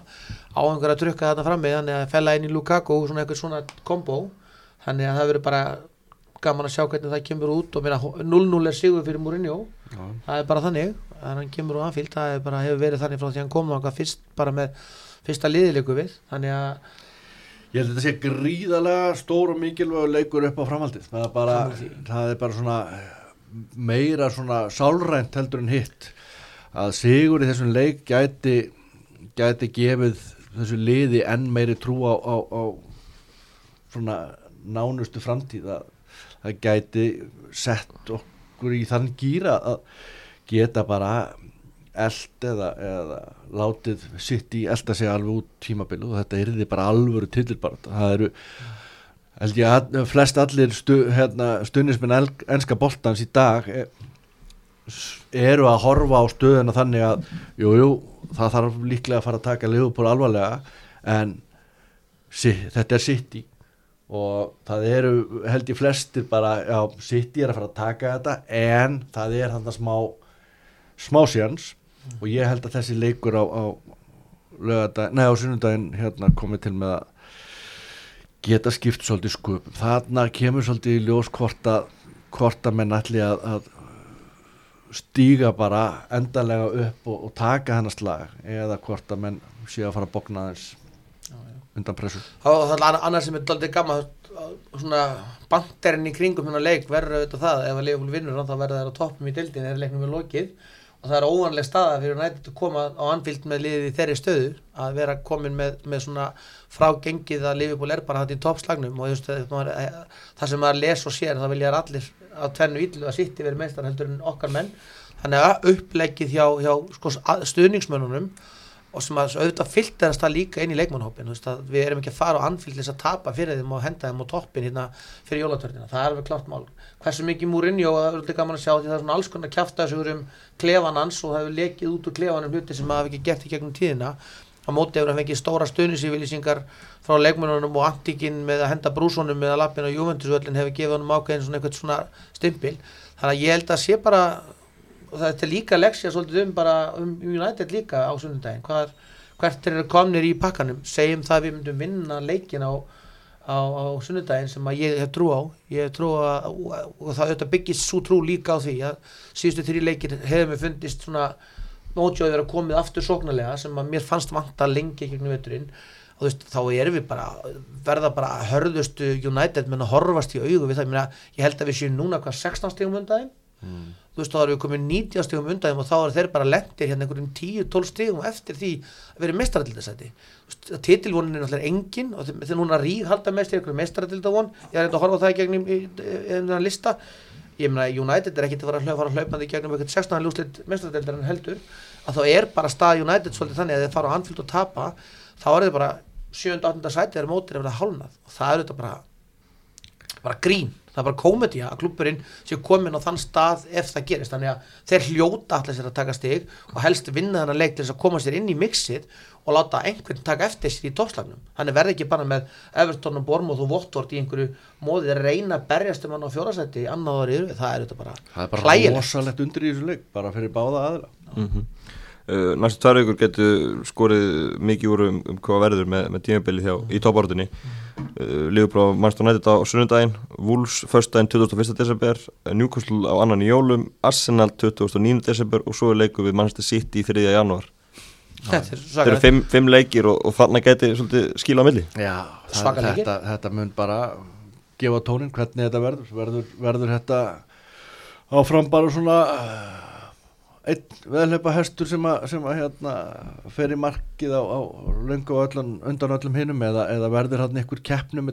S2: á einhverja að trukka þarna frammi þannig að fella inn í Lukaku svona eitthvað svona kombo þannig að það verður bara gaman að sjá hvernig það kemur út og meina 0-0 er sigur fyrir Mourinho
S3: Já.
S2: það er bara þannig að hann kemur úr anfíld það er bara, hefur verið þannig frá því hann kom þangað fyrst bara með fyrsta liðileiku við þannig að
S3: Ég held að þetta sé gríðalega stór og mikilvægur leikur upp á framhaldið. Það er bara, það er bara svona meira svona sálrænt heldur en hitt. Að sigur í þessum leik gæti, gæti gefið þessu liði enn meiri trú á, á, á svona nánustu framtíð. Að það gæti sett ok- ykkur í þann gýra að geta bara eld eða, eða látið sitt í elda sig alveg út tímabilu og þetta er því bara alvöru tillirbarð það eru held ég að flest allir stu, hérna, stunismin enska boltans í dag er, eru að horfa á stöðuna þannig að jújú, jú, það þarf líklega að fara að taka liðupól alvarlega en sí, þetta er sitt í og það eru held ég flestir bara, já, sitt í er að fara að taka þetta en það er hann að smá smá séans mm. og ég held að þessi leikur á, á á sunnundaginn hérna komið til með að geta skipt svolítið sköpum þarna kemur svolítið í ljós hvort að hvort að menn ætli að, að stíga bara endarlega upp og, og taka hennar slag eða hvort að menn sé að fara að bókna þess undan pressu.
S2: Það er annað sem er doldið gamma svona banderinn í kringum hennar leik verður auðvitað það ef að leifum vinnur þá verður það á toppum í dildin eða leiknum við lokið og það er óvanlega staða fyrir nættið að koma á anfíld með liðið í þeirri stöðu að vera komin með, með svona frágengið að Liverpool er bara hægt í toppslagnum og just, maður, það sem maður les og sér þá vilja allir á tvennu íllu að sitt yfir meistar heldur en okkar menn. Þannig að upplegið hjá, hjá sko, stuðningsmönunum og sem að auðvitað fylgtaðast það líka inn í leikmannhópin við erum ekki að fara á anfíldis að tapa fyrir þeim og henda þeim á toppin hérna fyrir jólatörnina, það er alveg klart mál. Hversu mikið Mourinho, það er líka gaman að sjá því það er svona alls konar kæftasugur um klefanans og það hefur lekið út úr klefanum hluti sem maður hefði ekki gert í gegnum tíðina. Á móti hefur hann fengið stóra stöðnisífylýsingar frá leikmannunum og antikinn með að henda brúsonum með að lappina og Juventusvöllin hefur gefið honum ákveðin svona eitthvað svona stimpil. Þannig að ég held að sé bara og það er líka leksja svolítið um bara um United líka á sunnundagin hvert er komnir í pakkanum. Segjum það við myndum vinna leikin á, á, á sunnundagin sem að ég hef trú á. Ég hef trú á og það byggist svo trú líka á því að síðustu þrjí leikir hefur mér fundist svona mótjóður að komið aftur sóknarlega sem að mér fannst vanta lengi gegnum vetturinn og þú veist, þá erum við bara verða bara hörðustu United menn að horfast í augu við það, ég, meina, ég held að við séum núna hvað 16 stígum undan mm þú veist þá erum við komið 90 stígum undan og þá er þeir bara lendir hérna einhverjum 10-12 stígum eftir því að vera mestaraldildasæti titilvonin er náttúrulega engin og þeir núna ríð halda mest í einhverju mestaraldildavon ég er eitthvað að horfa það í gegnum í einhverja lista ég meina United er ekkit að fara að hlaupa hlaupandi í gegnum eitthvað 16. lúslit mestaraldildar en heldur að þá er bara stað United svolítið þannig að þeir fara á anfylg og tapa þá er þeir bara 7-8. sæti er mótir ef það hálnað og það er þetta bara bara grín það er bara komedja að klubburinn sé komin á þann stað ef það gerist. Þannig að þeir hljóta allir sér að taka stig og helst vinna þannig að leik til þess að koma sér inn í mixið og láta einhvern taka eftir sér í tókslagnum þannig verði ekki bara með Everton og Bormóð og Votvort í einhverju móði þeir reyna að berjast um hann á fjórasætti annað árið, það er þetta bara
S3: það er bara hlægilegt. rosalegt undir í þessu leik bara fyrir báða aðra mm -hmm.
S1: Uh, næstu tvær vikur getur skorið mikið úr um, um hvað verður með, með tímabili þjá í tópartunni uh, Ligurbrá Manchester United á sunnundaginn Wolves förstdæginn 21. desember Newcastle á annan í jólum Arsenal 29. desember og svo er leiku við Manchester City í 3. januar Þetta eru fimm, fimm leikir og, og þannig getur skila á milli
S3: Já, það, þetta, þetta mun bara gefa tónin hvernig þetta verður verður, verður þetta áfram bara svona einn veðleipa hestur sem að, sem að hérna, fer í markið á, á löngu og öllum, undan öllum hinnum eða, eða verður hann einhver keppnum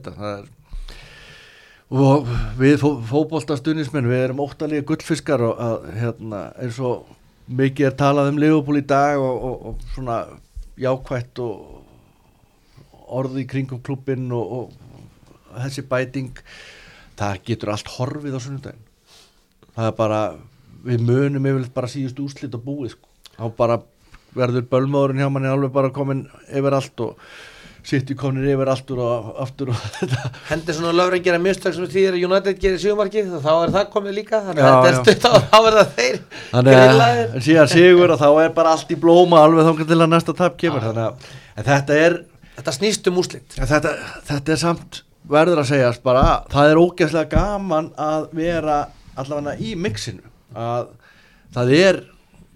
S3: og við fó, fókbóltastunismenn við erum óttalíði gullfiskar og að, hérna, eins og mikið er talað um Leopold í dag og, og, og svona jákvætt og orði í kringum klubbin og, og þessi bæting það getur allt horfið á sunnudagin það er bara við munum yfirleitt bara síðust úslit og búið sko. þá bara verður bölmóðurinn hjá manni alveg bara komin yfir allt og City konir yfir aftur og aftur og
S2: þetta. Hendur svona löfrengjara mistök sem því að United gerir sjömarki þá er það komið líka þannig að þetta er stutt á þá er það þeir
S3: þannig að síðan sigur og þá er bara allt í blóma alveg þá til að næsta tap kemur þannig að þetta er
S2: þetta snýst um úslitt
S3: þetta, þetta er samt verður að segjast bara það er ógeðslega gaman að vera allavega í mixinu að það er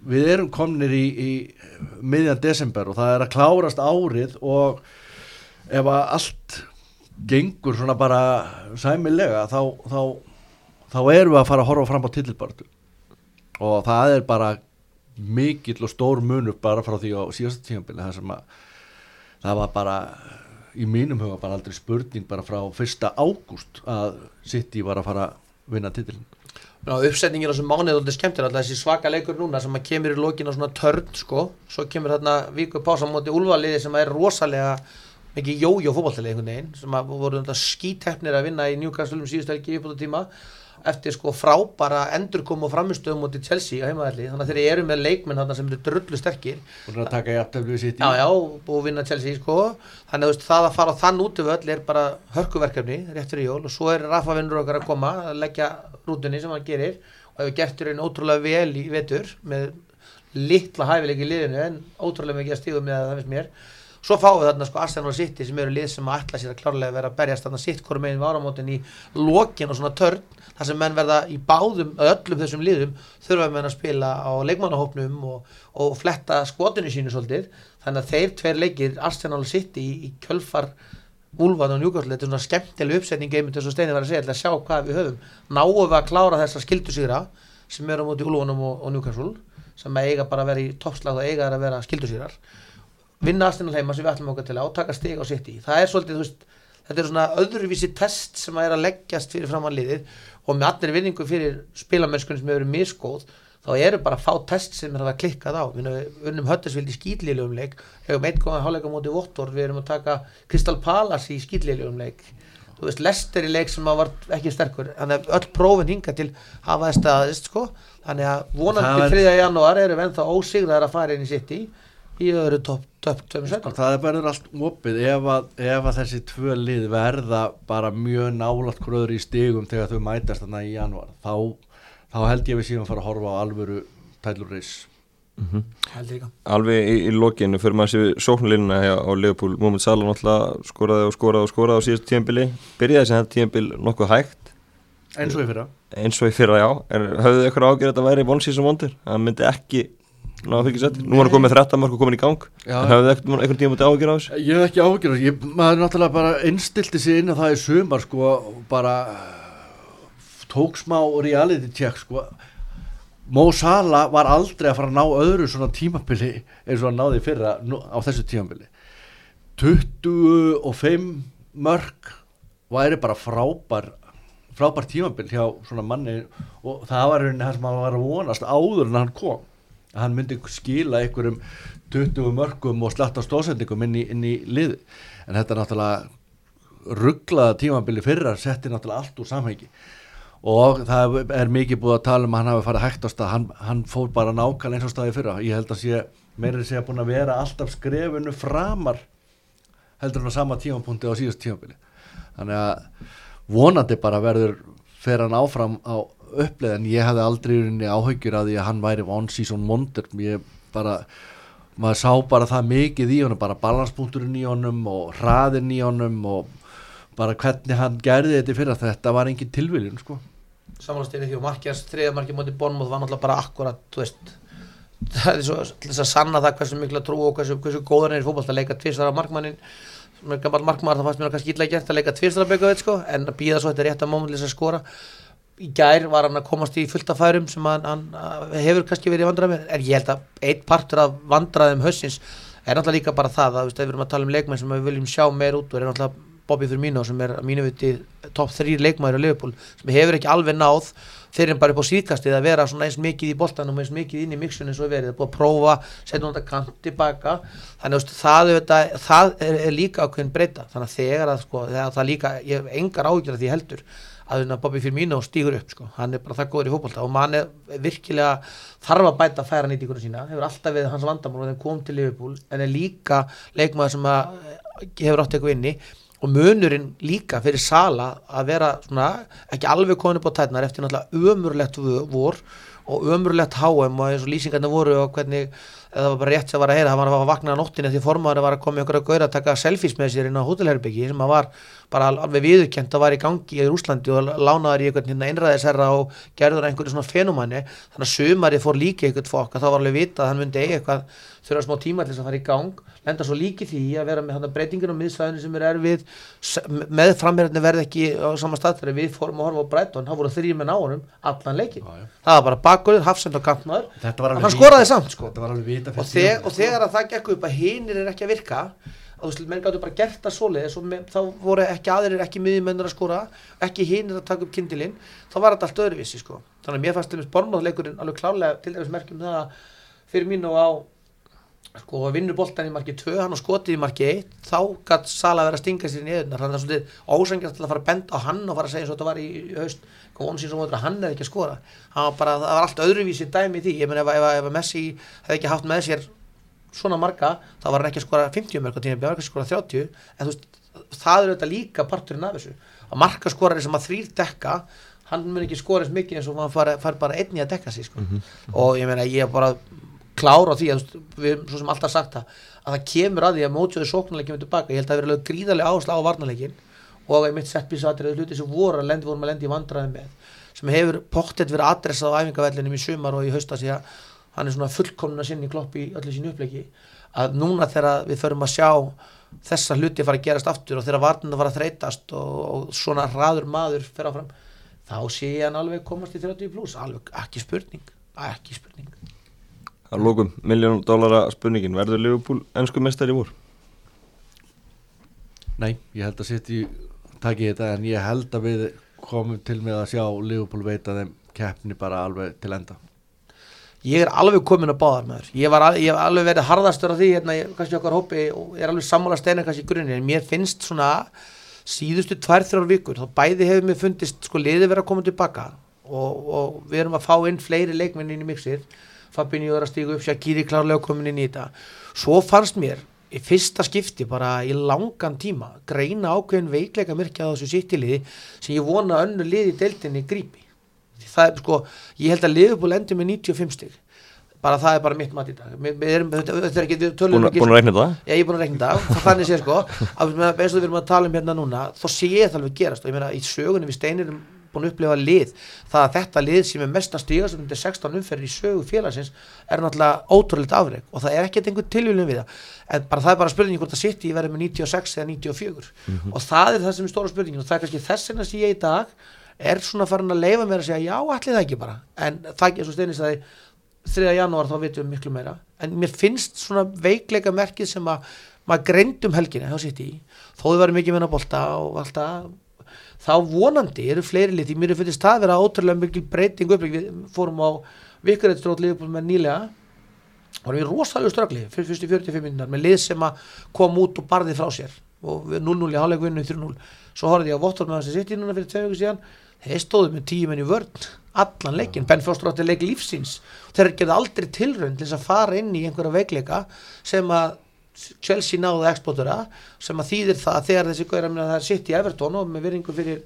S3: við erum komnir í, í miðjan desember og það er að klárast árið og ef að allt gengur svona bara sæmilega þá, þá, þá erum við að fara að horfa fram á tillbartu og það er bara mikill og stór munur bara frá því á síðastu tímanbili það sem að það var bara í mínum huga bara aldrei spurning bara frá fyrsta ágúst að City var að fara að vinna titillin
S2: uppsetningin á þessum mánuð er alltaf skemmtilega alltaf þessi svaka leikur núna sem kemur í lokin á svona törn sko, svo kemur þarna viku pása á móti úlvaliði sem er rosalega mikið jójó fótballtali einhvern veginn sem voru skítefnir að vinna í Newcastle um síðustu helgi á tíma eftir sko frábara endurkom og framistöðum moti Chelsea á heimaðalli þannig að þeir eru með leikmenn þarna sem eru drullu sterkir.
S3: Og að taka jafntöflu sitt í
S2: já já og vinna Chelsea sko. Þannig að það að fara þann út af öll er bara hörkuverkefni rétt fyrir jól. Og svo er Rafa vinnur okkar að koma að leggja rútunni sem hann gerir. Og hefur gert þér einn ótrúlega vel í vetur með litla hæfileik í liðinu en ótrúlega mikið að stíðu með það finnst mér Svo fáum við þarna sko Arsenal og City sem eru lið sem að ætla sér að klárlega vera að berjast þarna sitt hverju meginn við áramótin í lokin og svona törn þar sem menn verða í báðum, öllum þessum liðum þurfa menn að spila á leikmannahópnum og, og fletta skotinu sínu svolítið. Þannig að þeir tveir leikir Arsenal og City í, í kjölfar Úlvan og Newcastle, þetta er svona skemmtileg uppsetning einmitt þess að Steini var að segja, að sjá hvað við höfum. Náum við að klára þessa skildusýra sem eru á móti Úlvanum og, og Newcastle sem eiga bara að vera í toppslag og eiga að vera skildusýrar vinna Arsenal heima sem við ætlum okkar til að átaka stig á sitt í. Það er svolítið, þú veist, þetta er svona öðruvísi test sem að er að leggjast fyrir framanliðið og með allir vinningu fyrir spilamönskunum sem hefur verið miskóð þá eru bara fá test sem er að klikkað á við unnum höttisvild í skýtlilegum leik hefum einn góðan háleika mútið Vottor við erum að taka Crystal Palace í skýtlilegum leik. Þú veist, Lester í leik sem var ekki sterkur þannig að öll prófin hinga til hafa það staðist sko. Þannig að vonandi 3. janúar eru við ennþá ósigðar að fara inn í sitt í í öðru topp top 2
S3: sko, það er bara allt opið ef að, ef að þessi tvö lið verða bara mjög nálat gröður í stigum þegar þau mætast þarna í januar þá, þá held ég við síðan að fara að horfa á alvöru tælurreis
S1: mm -hmm. alveg í, í lokinu fyrir maður séu sóknlinna á Leopold Mómið Sala náttúrulega skoraði og skoraði og skoraði á síðast tíanbili byrjaði sem þetta tíanbil nokkuð hægt.
S3: Eins og í fyrra.
S1: Eins og í fyrra já, en þið eitthvað ágjörð að þetta væri vonsísum vondur, það myndi ekki Ná, Nú var hann komið 13 mark og komin í gang. Hafðu þið eitthvað tíma mútið ágjör á þessu?
S3: Ég hef ekki ágjör á þessu, maður náttúrulega bara innstilti sig inn að það er sumar sko, bara tók smá reality check sko. Mo Salah var aldrei að fara að ná öðru svona tímabili eins og hann náði fyrra á þessu tímabili. 25 mörg væri bara frábær frábær tímabil hjá svona manni og það var hérna það sem hann var að vonast áður en hann kom hann myndi skila einhverjum 20 mörgum og slatta stóðsendingum inn í, inn í lið. En þetta er náttúrulega rugglaða tímabili fyrra setti náttúrulega allt úr samhengi. Og það er mikið búið að tala um að hann hafi farið hægt á stað hann, hann fór bara nákvæmlega eins á staði fyrra. Ég held að sé, meirinn sé að búin að vera alltaf skrefunu framar heldur hann á sama tímapunkti á síðast tímabili. Þannig að vonandi bara verður fer hann áfram á uppleið en ég hefði aldrei áhaugjur að því að hann væri one season wonder. Ég bara maður sá bara það mikið í honum bara balanspunkturinn í honum og hraðinn í honum og bara hvernig hann gerði þetta fyrir að þetta var engin tilviljun sko.
S2: Samanstýrið því og markjast þriðamarki mútið Bornmóð var náttúrulega bara akkurat þú veist það er svo þess að sanna það hversu mikla trú og hversu, hversu góðan er fólkvall að leika tvistar af markmannin. Sem er gammal markmann það fannst mér kannski illa gert að leika tvistar af byggja sko, en að býða svo þetta rétt að mómulins að skora í gær var hann að komast í fullta færum sem hann, hann hefur kannski verið vandrað með. En ég held að einn partur af vandraðum hössins er náttúrulega líka bara það að við erum að tala um leikmenn sem við viljum sjá meir út og er náttúrulega Bobby Firmino sem er mínu viti top 3 leikmæri á Liverpool sem hefur ekki alveg náð þeir eru bara upp á síðkastið að vera eins mikið í boltanum eins mikið inn í mixun eins og verið, er búið að prófa setja hún þetta kant tilbaka. Þannig að það, það, það er líka ákveðin breyta. Þannig að þegar að sko, það líka, ég hef engar ágjörð því heldur að Bobby Firmino stýgur upp sko. hann er bara það góður í fólkválta og mann er virkilega þarf að bæta færa nýtíkunum sína hefur alltaf við hans vandamál og þeim kom til Liverpool en er líka leikmaður sem hefur átt eitthvað inni og munurinn líka fyrir Sala að vera svona, ekki alveg komin upp á tætnar eftir náttúrulega ömurlegt vor og ömurlegt HM og eins og lýsingarna voru og hvernig það var bara rétt sem var að heyra, það var að vakna á nóttinni því formadur var að koma ykkur að gauðra að taka selfies með sér inn á hótelherbyggi sem að var bara alveg viðurkent að var í gangi í Úslandi og lánaður í einhvern einræðisherra og gerður einhverju svona fenumæni þannig að sömarið fór líka einhvern fokk að þá var alveg vita að hann myndi eiga eitthvað þurfa smá tíma til þess að fara í gang. Lenda svo líki því að vera með breytingin og miðsvæðinu sem er erfið. Með framherðinu verði ekki á sama stað þegar við fórum að horfa á Breitón það voru þrjum með náunum allan leikin það var bara bakgöður, hafsend og kantnaður hann skoraði samt sko. Og, þeg, og þegar að það gekk upp að hinnir er ekki að virka að þú veist, menn gáttu bara gert það svoleiðis og með, þá voru ekki aðrir ekki miðjumennur að skora, ekki hinir að taka upp kindilinn, þá var þetta allt öðruvísi sko. þannig að mér fannst þeimist bormáðleikurinn alveg klálega til dæmis merkjum það að fyrir mín og á sko vinnur boltan í marki 2, hann á skotið í marki 1 þá gætt Sala verið að stinga sér í eðunar þannig að það er svolítið ósengjast til að fara að benda á hann og fara að segja svo að þetta var í haust. Að hann er ekki að skora. Var bara, það var allt öðruvísi dæmi í því. Ég menn ef, ef, ef Messi hefði ekki haft með sér svona marga þá var hann ekki að skora 50 mörg og tíma björg að skora 30 en veist, það er auðvitað líka parturinn af þessu. Að marka skorari sem að þrýr dekka hann mun ekki skora eins mikið eins og hann far, far bara einni að dekka sig sko. mm -hmm. og ég meina ég bara klára því að við erum svo sem alltaf sagt það að það kemur að því að mótsjóðu sóknarleikin kemur tilbaka, ég held að það verið gríðarlega áherslu á varnarleikin og að mitt settbísatrið hluti sem voru að lendi vorum að lendi í vandraði með sem hefur pottet verið adressað á æfingavellinum í sumar og í hausta því að hann er svona fullkomna sinni klopp í öllu sín uppleiki að núna þegar við förum að sjá þessa hluti fara að gerast aftur og þegar varnarna fara að þreytast og, og svona hraður maður fer áfram þá sé hann alveg komast í 30 pluss alveg ekki spurning, ekki spurning
S1: Að lókum, miljón dólara spurningin, verður Liverpool ennsku mestari voru?
S3: Nei, ég held að setja í takki þetta en ég held að við komum til með að sjá Liverpool veita þeim keppni bara alveg til enda.
S2: Ég er alveg komin að báðar með þér. Ég hef alveg verið harðastur á því, hérna, kannski okkar hópi, og ég er alveg sammála steina kannski í grunninn, en mér finnst svona síðustu tvær, þrjár vikur, þá bæði hefur mér fundist sko liði verið að koma tilbaka og, og við erum að fá inn fleiri leikminn inn í mixið Fabinho er að stígu upp, Shaqiri klárlega komin inn í þetta. Svo fannst mér í fyrsta skipti bara í langan tíma greina ákveðin veikleika myrkja á þessu sýttiliði sem ég vona önnu liði deildinni grípi. Það er sko, ég held að liðbúl endur með 95 stygg bara það er bara mitt mat í dag. Þetta er ekki, við tölum
S1: ekki Búin að reikna það?
S2: Já, ég er búin að reikna það, þannig sé sko að eins og við erum að tala um hérna núna þá sé ég það alveg gerast. Og ég meina í sögunum við steinirum búin að upplifa lið það að þetta lið sem er mest að stíga sem er 16 umferðir í sögu félagsins er náttúrulega ótrúleitt afreg og það er ekkert einhvern tilvílum við það en bara það er bara spurningi hvort það sitt í verið með 96 eða 94 mm -hmm. og það er það sem er stóra spurningin og það er kannski þess vegna sem ég í dag er svona farin að leifa mér að segja já, allir það ekki bara en það er svo steinist að 3. janúar þá veitum við miklu meira en mér finnst svona veikleika merkið sem að maður greindum helgina þá sitt í þó þau verið mikið meina bólta og alltaf þá vonandi eru fleiri því mér fyrir það að vera ótrúlega mikil breyting upp við fórum á vikarreitstrótlið með nýlega. Og við rosalega ströggli fyrir fyrstu 45 minnar með lið sem kom út og barði frá sér. Og 0-0 í halvlegvinnu 3-0 svo horfði ég á Vottor með þessi sitt í núna fyrir tvei vikur síðan. Þeir stóðu með tíu menn í vörn allan leikin, Ben Fjóstur átti leik lífsins. Þeir gerði aldrei tilrönd til að fara inn í einhverja veikleika sem að Chelsea náðu eksportura sem að þýðir það að þegar þessi góðir að það er sitt í Everton og með virðingu fyrir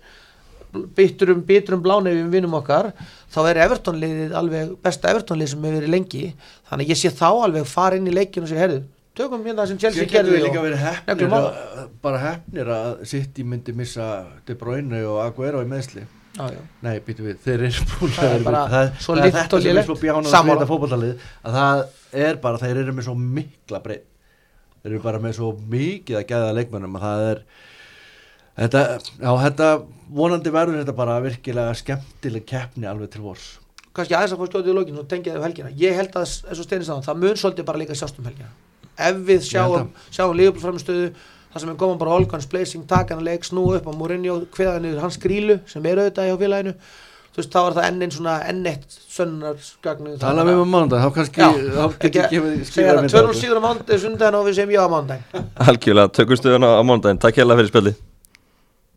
S2: bytturum, bytturum blánefjum vinnum okkar, þá er Everton liðið alveg besta Everton lið sem hefur verið lengi. Þannig að ég sé þá alveg fara inn í leikinu og segja, herru, tökum hérna sem Chelsea gerði
S3: og hefnir að, bara hefnir að sitt í myndi missa De Bruyne og Aguero í meðsli
S2: Ah,
S3: Nei, býtu við, þeir eru búin
S2: það, það,
S3: það er sem er svo að þetta fókbaltalið að það er bara, þeir eru með svo mikla breytt þeir eru bara með svo mikið að gæða leikmennum að það er þetta, já þetta vonandi verður þetta bara virkilega skemmtileg keppni alveg til vors.
S2: Kannski aðeins að fá stjóðið í lógin og tengja þau helgina. Ég held að eins og steinist á það mun svolítið bara líka sjást um helgina. Ef við sjáum sjáum lífból framstöðu það sem er góðan bara Olgans Blazing takana leik snú upp á Mourinho hveðan yfir hans grílu sem er auðvitað í félaginu þú veist, þá var það enn einn svona enn eitt sönnarskagnu
S3: Tala við um mándag, þá kannski
S2: getur ekki skiljaði Tvörnum síður á mándag, sundan og við segjum já á mándag
S1: Algjörlega, tökum stuðan á mándag Takk hjá það fyrir spilli